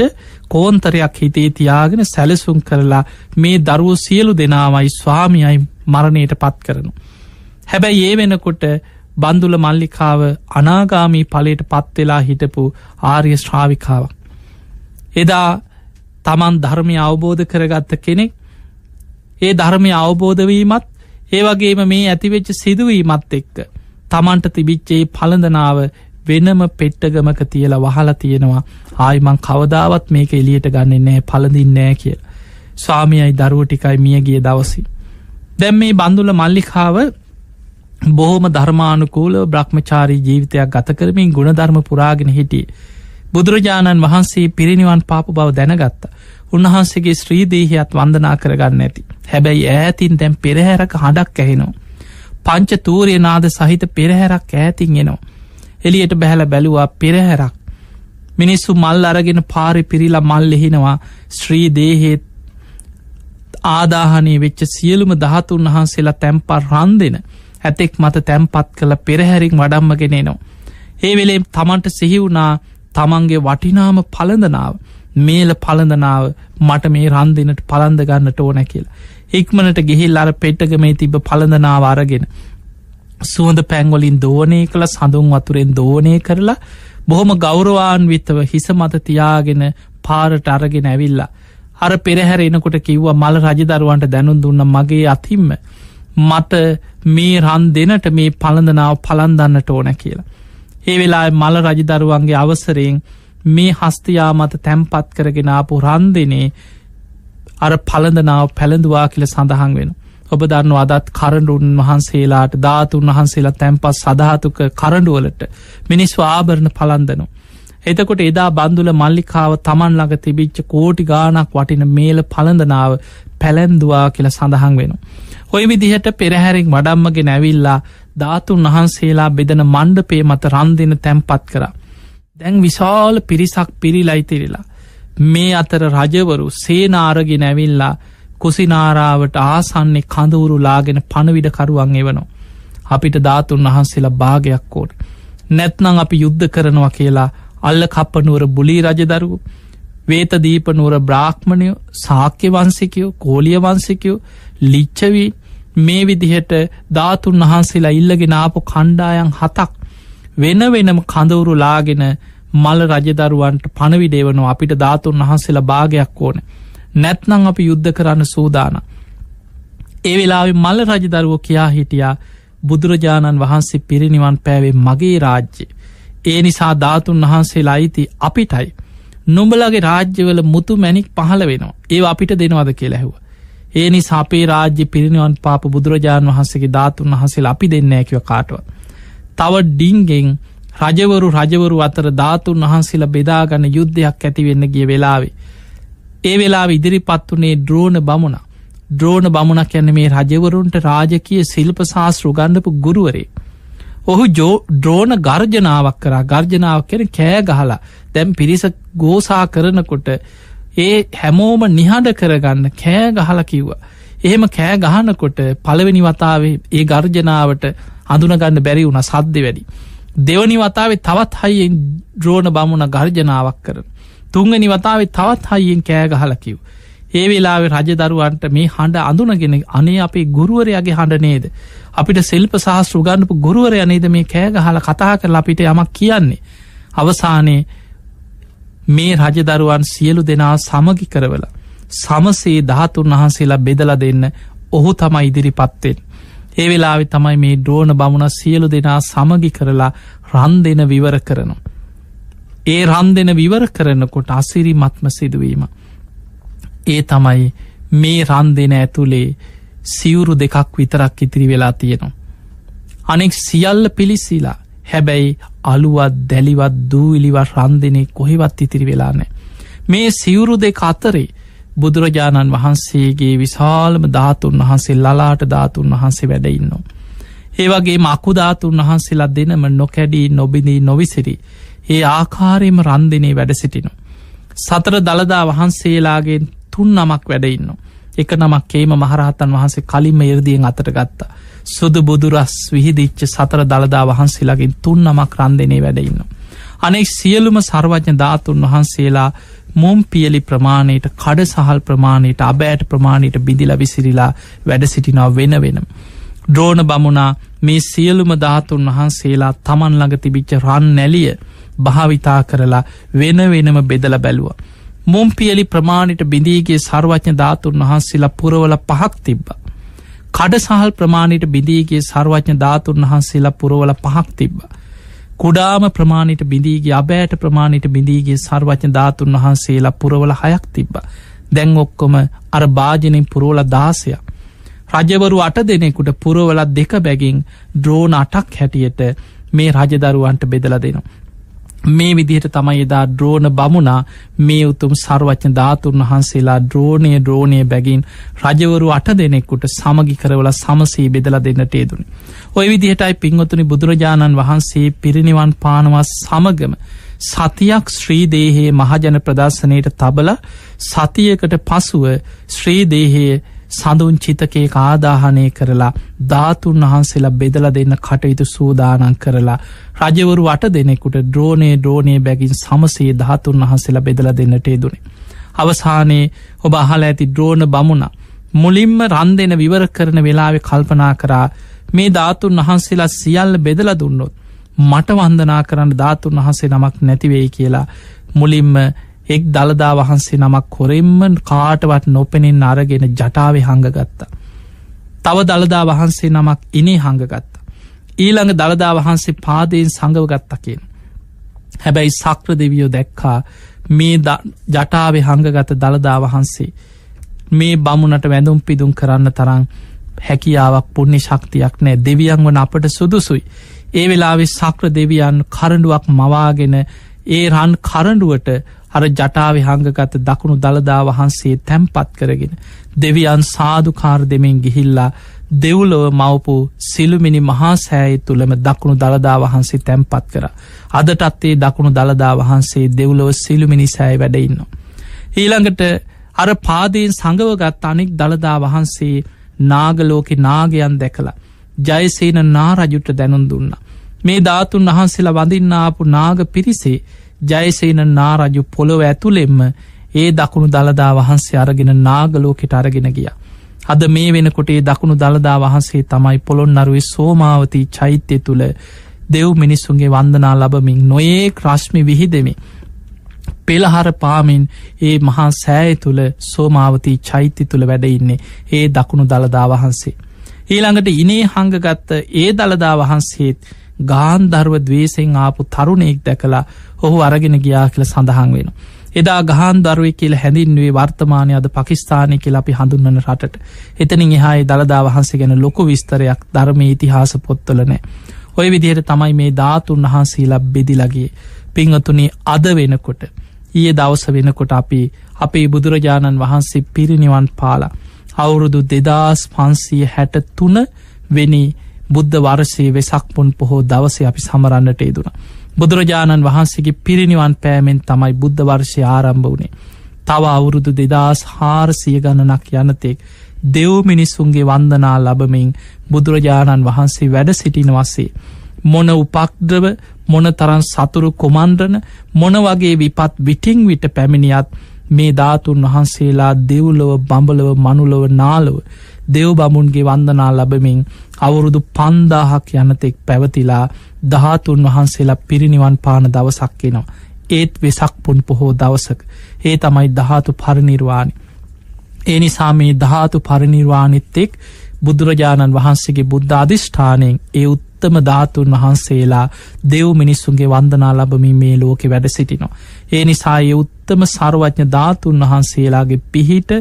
කෝන්තරයක් හිතේ තියාගෙන සැලසුම් කරලා මේ දරුව සියලු දෙනාවයි ස්වාමියයි මරණයට පත් කරනු. හැබැයි ඒ වෙනකොට බන්දුල මල්ලිකාව අනාගාමී පලට පත්වෙලා හිටපු ආර්ය ශ්‍රාවිකාවක්. එදා තමන් ධර්මය අවබෝධ කරගත්ත කෙනෙක් ඒ ධර්මය අවබෝධවීමත් ඒවගේම මේ ඇතිවෙච්ච සිදුවීමත් එක්ක තමන්ට තිබිච්චේ පළඳනාව වෙනම පෙට්ටගමක තියලා වහලා තියෙනවා ආයිමං කවදාවත් මේක එලියට ගන්නෙන්නේ පලදින්නෑ කිය. ස්වාමියයි දරුව ටිකයි මියගිය දවසි. දැම් මේ බන්දුල මල්ලිකාව බොහෝම ධර්මානුකූල බ්‍රහ්මචාරී ජීවිතයක් ගත කරමින් ගුණධර්ම පුරාගෙන හිටිය. බුදුරජාණන් වහන්සේ පිරිනිවන් පාපු බව දැනගත්ත. උන්වහන්සේගේ ශ්‍රීදීහයත් වන්දනා කරගන්න ඇති. හැබැයි ඈතින් දැම් පෙරහැරක හඬක් ඇහෙනවා. පංච තූරය නාද සහිත පෙරහැරක් ඈතින් එනවා. එලියට බැහැල බැලුවා පෙරහැරක් මිනිස්සු මල් අරගෙන පාරි පිරිලා මල් එහිනවා ශ්‍රී දේහෙත් ආදාහනය වෙච්ච සියලුම දහතුන් වහන්සේලා තැම්පා රන් දෙෙන ඇතෙක් මත තැම්පත් කළ පෙරහැරින් වඩම්මගෙනනවා. ඒ වෙලේ තමන්ට සිහිවුණා තමන්ගේ වටිනාම පලඳනාව මේල පලඳනාව මට මේ රන් දෙනට පලන්ද ගන්නට ඕන කියලා. ඉක්මනට ගෙහිල් අර පෙට්ටග මේ තිබ පලඳනාව අරගෙන සුවඳ පැංගොලින් දෝනය කළ සඳුන් වතුරෙන් දෝනය කරලා බොහොම ගෞරවාන්විතව හිස මත තියාගෙන පාරට අරගෙන ඇවිල්ලා. අර පෙරහැර එනකොට කිව්ව මල රජදරුවන්ට දැනුන් දුන්න මගේ අතිම්ම මට මේ රන් දෙනට මේ පළඳනාව පලන්දන්නට ඕන කියලා. ඒ වෙලා මල රජදරුවන්ගේ අවසරයෙන් මේ හස්තියා මත තැම්පත් කරගෙන ආපු රන්දනේ අර පළඳනාව පැළඳවා කියල සඳහන් වෙන. ඔබ දන්න අදත් කරඩුන් වහන්සේලාට ධාතුන් වහන්සේලා තැන්පස් සධාතුක කරඩුවලට මිනිස් ආභරණ පලන්දනු. එතකොට එදා බන්දුල මල්ලිකාව තමන් ළඟ තිබිච්ච කෝටි ගානක් වටින මේල පළඳනාව පැළැන්දවා කියල සඳහන් වෙන. ඔය විදිහට පෙරහැරික් වඩම්මගෙන ඇවිල්ලා ධාතුන් වහන්සේලා බෙදන මණ්ඩපේ මත රන්දින තැන්පත් කර. දැන් විශාල පිරිසක් පිරිලයිතිරිලා. මේ අතර රජවරු සේනාරගෙන ඇවිල්ලා කුසිනාරාවට ආසන්නේ කඳවුරු ලාගෙන පණවිඩකරුවන් එවනවා. අපිට ධාතුන් වහන්සේලා භාගයක් ඕට. නැත්නං අපි යුද්ධ කරනවා කියලා අල්ල කප්පනුවර බුලී රජදරුව වේත දීපනුවර බ්‍රාහ්මණය සාක්‍ය වන්සිකයෝ කෝලිය වන්සිකයෝ ලිච්චවී මේ විදිහට ධාතුන් වහන්සේලා ඉල්ලගෙන ආපු කණ්ඩායන් හතක් වෙන වෙනම කඳවුරු ලාගෙන මල රජදරුවන්ට පණවිඩේවනවා අපිට ධාතුන් වහන්සේලා භාගයක් ඕන නැත්නං අපි යුද්ධ කරන්න සූදාන. ඒ වෙලාවෙ මල්ල රජදරුවෝ කියා හිටියා බුදුරජාණන් වහන්සේ පිරිනිවන් පෑවේ මගේ රාජ්‍ය. ඒ නිසා ධාතුන් වහන්සේලා අයිති අපිටයි. නුඹලගේ රාජ්‍යවල මුතු මැනික් පහළ වෙනවා ඒ අපිට දෙනවද කියලැහුව. ඒ නිසා අපේ රාජ්‍ය පිරිනිවන් පාප බුදුරජාණන් වහන්සේගේ ධාතුන් වහසේ අපි දෙන්න ඇකිව කාටව. තව ඩිංගෙන් රජවරු රජවරු අතර ධාතුන් වහන්සේලා බෙදාගන්න යුද්ධයක් ඇතිවෙන්න ගිය වෙලාවේ. ඒ වෙලා ඉදිරිපත් වනේ ද්‍රෝණ බමුණ ද්‍රෝණ බමුණක් යන්න මේ රජවරුන්ට රාජකය ශිල්ප ශාස්ෘ ගණ්ඩපු ගුරුවරේ. ඔහු ජෝ ද්‍රෝණ ගර්ජනාවක් කරා ගර්ජනාවක් කෙන කෑ ගහලා දැම් පිරිස ගෝසා කරනකොට ඒ හැමෝම නිහඬ කරගන්න කෑ ගහල කිව්වා. එහෙම කෑ ගහනකොට පළවෙනි වතාවේ ඒ ගර්ජනාවට අඳුනගන්න බැරි වුණ සද්‍ය වැඩි. දෙවනි වතාවේ තවත් හයියෙන් ද්‍රෝණ බමුණ ගර්ජනාවක් කරන. තුන්ගනි වතාවේ තවත් හයියෙන් කෑගහලකිව්. ඒ වෙලාවේ රජදරුවන්ට මේ හඬ අඳුනගෙන අනේ අපේ ගුරුවරයාගේ හඬ නේද. අපිට සෙල්ප සහස් රුගන්නපු ගුරුවරය නේද මේ කෑගහල කතා කරලා අපිට යමක් කියන්නේ. අවසානයේ මේ රජදරුවන් සියලු දෙනා සමගි කරවල. සමසේ ධාතුන් වහන්සේලා බෙදල දෙන්න ඔහු තම ඉදිරි පත්තෙන්. ඒ වෙලාවෙ තමයි මේ ඩ්‍රෝන බමුණ සියලු දෙනා සමගි කරලා රන් දෙන විවර කරනවා. ඒ රන් දෙන විවර කරනකොට අසිරි මත්ම සිදුවීම. ඒ තමයි මේ රන් දෙන ඇතුළේ සිවුරු දෙකක් විතරක් ඉතිරි වෙලා තියෙනවා. අනෙක් සියල්ල පිලිසිලා හැබැයි අලුවත් දැලිවත් දූවිලිවත් රන්දිනේ කොහෙවත් ඉතිරි වෙලානෑ. මේ සිවුරු දෙක අතරේ බුදුරජාණන් වහන්සේගේ විශාලම ධාතුන් වහන්සේ ලලාට ධාතුන් වහන්සේ වැඩඉන්නවා. ඒවගේ මකුධාතුන් වහන්සේලා දෙනම නොකැඩී නොබිඳී නොවිසිරි ඒ ආකාරයම රන්දිනේ වැඩ සිටිනු. සතර දළදා වහන්සේලාගේ තුන් නමක් වැඩඉන්න. එක නමක් ඒම මහරහතන් වහන්සේ කලින්ම එරදියෙන් අතට ගත්තා. සුදු බුදුරස් විහිදිච්ච සතර දළදා වහන්සේලාගින් තුන් නමක් රන්දනේ වැඩඉන්න. අනෙක් සියලුම සර්වඥ ධාතුන් වහන්සේලා මුම් පියලි ප්‍රමාණයට කඩ සහල් ප්‍රමාණයට අබෑට ප්‍රමාණයට බිදිල විසිරිලා වැඩ සිටිනාව වෙන වෙනම්. ද්‍රෝණ බමුණා මේ සියලුම ධාතුන් වහන්සේලා තමන් ළඟ තිබිච්ච රන් නැලිය භාවිතා කරලා වෙන වෙනම බෙදල බැලුව. මුම් පියලි ප්‍රමාණයට බිඳීගේ සර්වඥ ධාතුන් වහන්සේලා පුරවල පහක් තිබ්බ. කඩ සහල් ප්‍රමාණයට බිඳීගේ සර්වඥ ධාතුන් වහන්සේලා පුරවල පහක් තිබ්බ. කුඩාම ප්‍රමාණයට බිඳීගේ අබෑට ප්‍රමාණයට බිඳීගේ සර්වඥ ධාතුන් වහන්සේලා පුරවල හයක් තිබ්බ. දැන් ඔක්කොම අර භාජනින් පුරෝල දාසයක්. රජවරු අට දෙනෙකුට පුරවලත් දෙක බැගින් ද්‍රෝණ අටක් හැටියට මේ රජදරුවන්ට බෙදල දෙනවා. මේ විදිහට තමයි එදා ද්‍රෝණ බමුණා මේ උතුම් සර්වච්ඥ ධාතුන් වහන්සේලා ද්‍රෝණය ද්‍රෝණය බැගින් රජවරු අට දෙනෙක්කුට සමගි කරවල සමසී බෙදල දෙන්නට ඒදුනි. ඔය විදිහටයි පින්වතුනි බුදුරජාණන් වහන්සේ පිරිනිවන් පානවස් සමගම සතියක් ශ්‍රීදේහයේ මහජන ප්‍රදර්ශනයට තබල සතියකට පසුව ශ්‍රීදේහයේ සඳුන් චිතකේ ආදාහනය කරලා ධාතුන් වහන්සේලා බෙදල දෙන්න කටයුතු සූදානන් කරලා රජවරු අට දෙනෙකුට ද්‍රෝණය ද්‍රෝණය බැගින් සමසේ ධාතුන් වහන්සේලා බෙදල දෙන්නට දුනේ. අවසානයේ ඔබ අහල ඇති ද්‍රෝණ බමුණ මුලින්ම රන් දෙන විවර කරන වෙලාවෙ කල්පනා කරා මේ ධාතුන් වහන්සේලා සියල්ල බෙදල දුන්නොත් මට වන්දනා කරන්න ධාතුන් වහන්සේ නමක් නැතිවෙයි කියලා මුලින්ම එක් දළදා වහන්සේ නමක් කොරෙම්ම කාටවත් නොපෙනෙන් අරගෙන ජටාව හඟගත්තා. තව දළදා වහන්සේ නමක් ඉනේ හඟගත්ත. ඊළඟ දළදා වහන්සේ පාදයෙන් සඟවගත්තකෙන්. හැබැයි සක්‍ර දෙවියෝ දැක්කා මේ ජටාවේ හඟගත දළදා වහන්සේ මේ බමුණට වැඳුම් පිදුම් කරන්න තරං හැකියාවක් පුුණ්‍ය ශක්තියක් නෑ දෙවියන් වන අපට සුදුසුයි. ඒ වෙලාවෙ සක්‍ර දෙවියන් කරඩුවක් මවාගෙන ඒ රන් කරඩුවට අර ජටාව හංගගත දකුණු දළදා වහන්සේ තැම්පත් කරගෙන දෙවියන් සාධකාර දෙමින් ගිහිල්ලා දෙව්ලොව මවපු සිළුමිනි මහාසෑයි තුළම දකුණු දළදා වහන්සේ තැම්පත් කර අදටත්තේ දකුණු දළදා වහන්සේ දෙව්ලොව සිළුමිනි සෑයි වැඩඉන්න. ඊළඟට අර පාදයෙන් සඟවගත් අනෙක් දළදා වහන්සේ නාගලෝකෙ නාගයන් දැකලා ජයසේන නාරජුට දැනුන් දුන්න. මේ ධාතුන් වහන්සේලා වඳින්නාපු නාග පිරිසේ ජයසේන නාරජු පොළොව ඇතුළෙෙම්ම ඒ දකුණු දළදා වහන්සේ අරගෙන නාගලෝකෙට අරගෙන ගිය. අද මේ වෙනකොටේ දකුණු දළදා වහන්සේ තමයි පොළොන්නරුවේ සෝමාවතී චෛත්‍යය තුළ දෙව් මිනිස්සුන්ගේ වන්දනා ලබමින් නොයේ ක්‍රශ්මි විහිදෙමි. පෙළහර පාමින් ඒ මහා සෑය තුළ සෝමාවතී චෛත්‍ය තුළ වැඩඉන්නේ ඒ දකුණු දළදා වහන්සේ. ඊළඟට ඉනේ හංගගත්ත ඒ දළදා වහන්සේත් ගාන්ධර්ව දවේසෙන් ආපු තරුණෙක් දැකලා ඔහු අරගෙන ගියා කියල සඳහන් වෙන. එදා ගහන් දරුව කියල හැඳින්වේ වර්තමානය අද පකිස්ථානය කියල අපි හඳුන්වන රටට එතනින් එහායි දළදා වහන්සේ ගැන ලොකු විස්තරයක් ධර්ම ඉතිහාස පොත්තලනෑ. ඔය විදිහයට තමයි මේ ධාතුන් වහන්සේලා බෙදිලගේ පිංහතුනේ අද වෙනකොට ඊය දවස වෙනකොට අපි අපේ බුදුරජාණන් වහන්සේ පිරිනිවන් පාලා අවුරුදු දෙදස් පන්සීය හැට තුන වෙනි බුද්ධ වර්ෂයේ වෙසක්පුන් පොහෝ දවස අපි සමරන්නට ේදුනා. බුදුරජාණන් වහන්සේගේ පිරිනිවන් පෑමෙන් තමයි බුද්ධ වර්ෂය ආරම්භ වනේ. තව අවුරුදු දෙදස් හාරසිය ගණනක් යනතෙක් දෙව් මිනිස්සුන්ගේ වන්දනා ලබමින් බුදුරජාණන් වහන්සේ වැඩ සිටින වසේ. මොන උපක්ද්‍රව මොන තරන් සතුරු කොමන්ද්‍රන මොන වගේ විපත් විටිං විට පැමිණියත් මේ ධාතුන් වහන්සේලා දෙව්ලොව බඹලව මනුලොව නාලොව දෙව් බමුන්ගේ වන්දනා ලබමින් අවුරුදු පන්දාහක් යනතෙක් පැවතිලා දහතුන් වහන්සේලා පිරිනිවන් පාන දවසක්කෙනවා. ඒත් වෙසක් පුන් පොහෝ දවසක ඒ තමයි දහතු පරිනිර්වාණි. ඒ නිසා මේ ධාතු පරිනිර්වාණිත්තෙක් බුදුරජාණන් වහන්සේගේ බුද්ධ අධිෂ්ඨානයෙන් ඒ උත්තම උත්තම ධාතුන් වහන්සේලා දෙව් මිනිස්සුන්ගේ වන්දනා ලබමින් මේ ලෝකෙ වැඩ සිටිනවා. ඒ නිසා ඒ උත්තම සර්වඥ ධාතුන් වහන්සේලාගේ පිහිට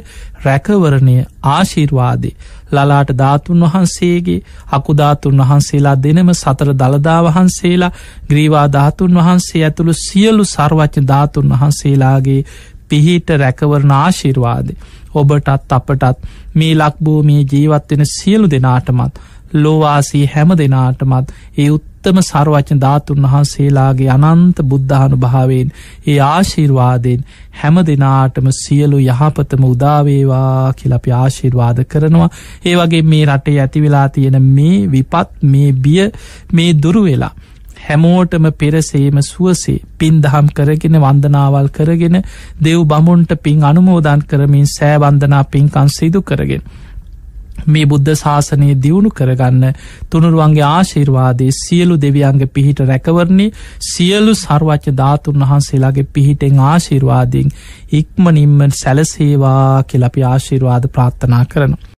රැකවරණය ආශිර්වාදේ. ලලාට ධාතුන් වහන්සේගේ අකුධාතුන් වහන්සේලා දෙනම සතර දළදා වහන්සේලා ග්‍රීවා ධාතුන් වහන්සේ ඇතුළු සියලු සර්වච්ඥ ධාතුන් වහන්සේලාගේ පිහිට රැකවරණ ආශිර්වාදේ. ඔබටත් අපටත් මේ ලක්බූමේ ජීවත්වෙන සියලු දෙනාටමත් ලෝවාසී හැම දෙනාටමත් ඒ උත්තම සර්වචන ධාතුන් වහන්සේලාගේ අනන්ත බුද්ධානු භාවෙන් ඒ ආශිර්වාදයෙන් හැම දෙනාටම සියලු යහපතම උදාවේවා කියලපි ආශිර්වාද කරනවා ඒ වගේ මේ රටේ ඇතිවෙලා තියෙන මේ විපත් මේ බිය මේ දුරුවෙලා හැමෝටම පෙරසේම සුවසේ පින් දහම් කරගෙන වන්දනාවල් කරගෙන දෙව් බමුන්ට පින් අනුමෝදන් කරමින් සෑවන්දනා පින්කන් සිදු කරගෙන. මේ බුද්ධ ශාසනය දියුණු කරගන්න තුනුරුවන්ගේ ආශිර්වාදේ සියලු දෙවියන්ගේ පිහිට රැකවරණේ සියලු සර්වච්ච ධාතුන් වහන්සේලාගේ පිහිටෙන් ආශිර්වාදයෙන් ඉක්මනින්ම සැලසේවා කෙලපි ආශිර්වාද ප්‍රාර්ථනා කරනවා.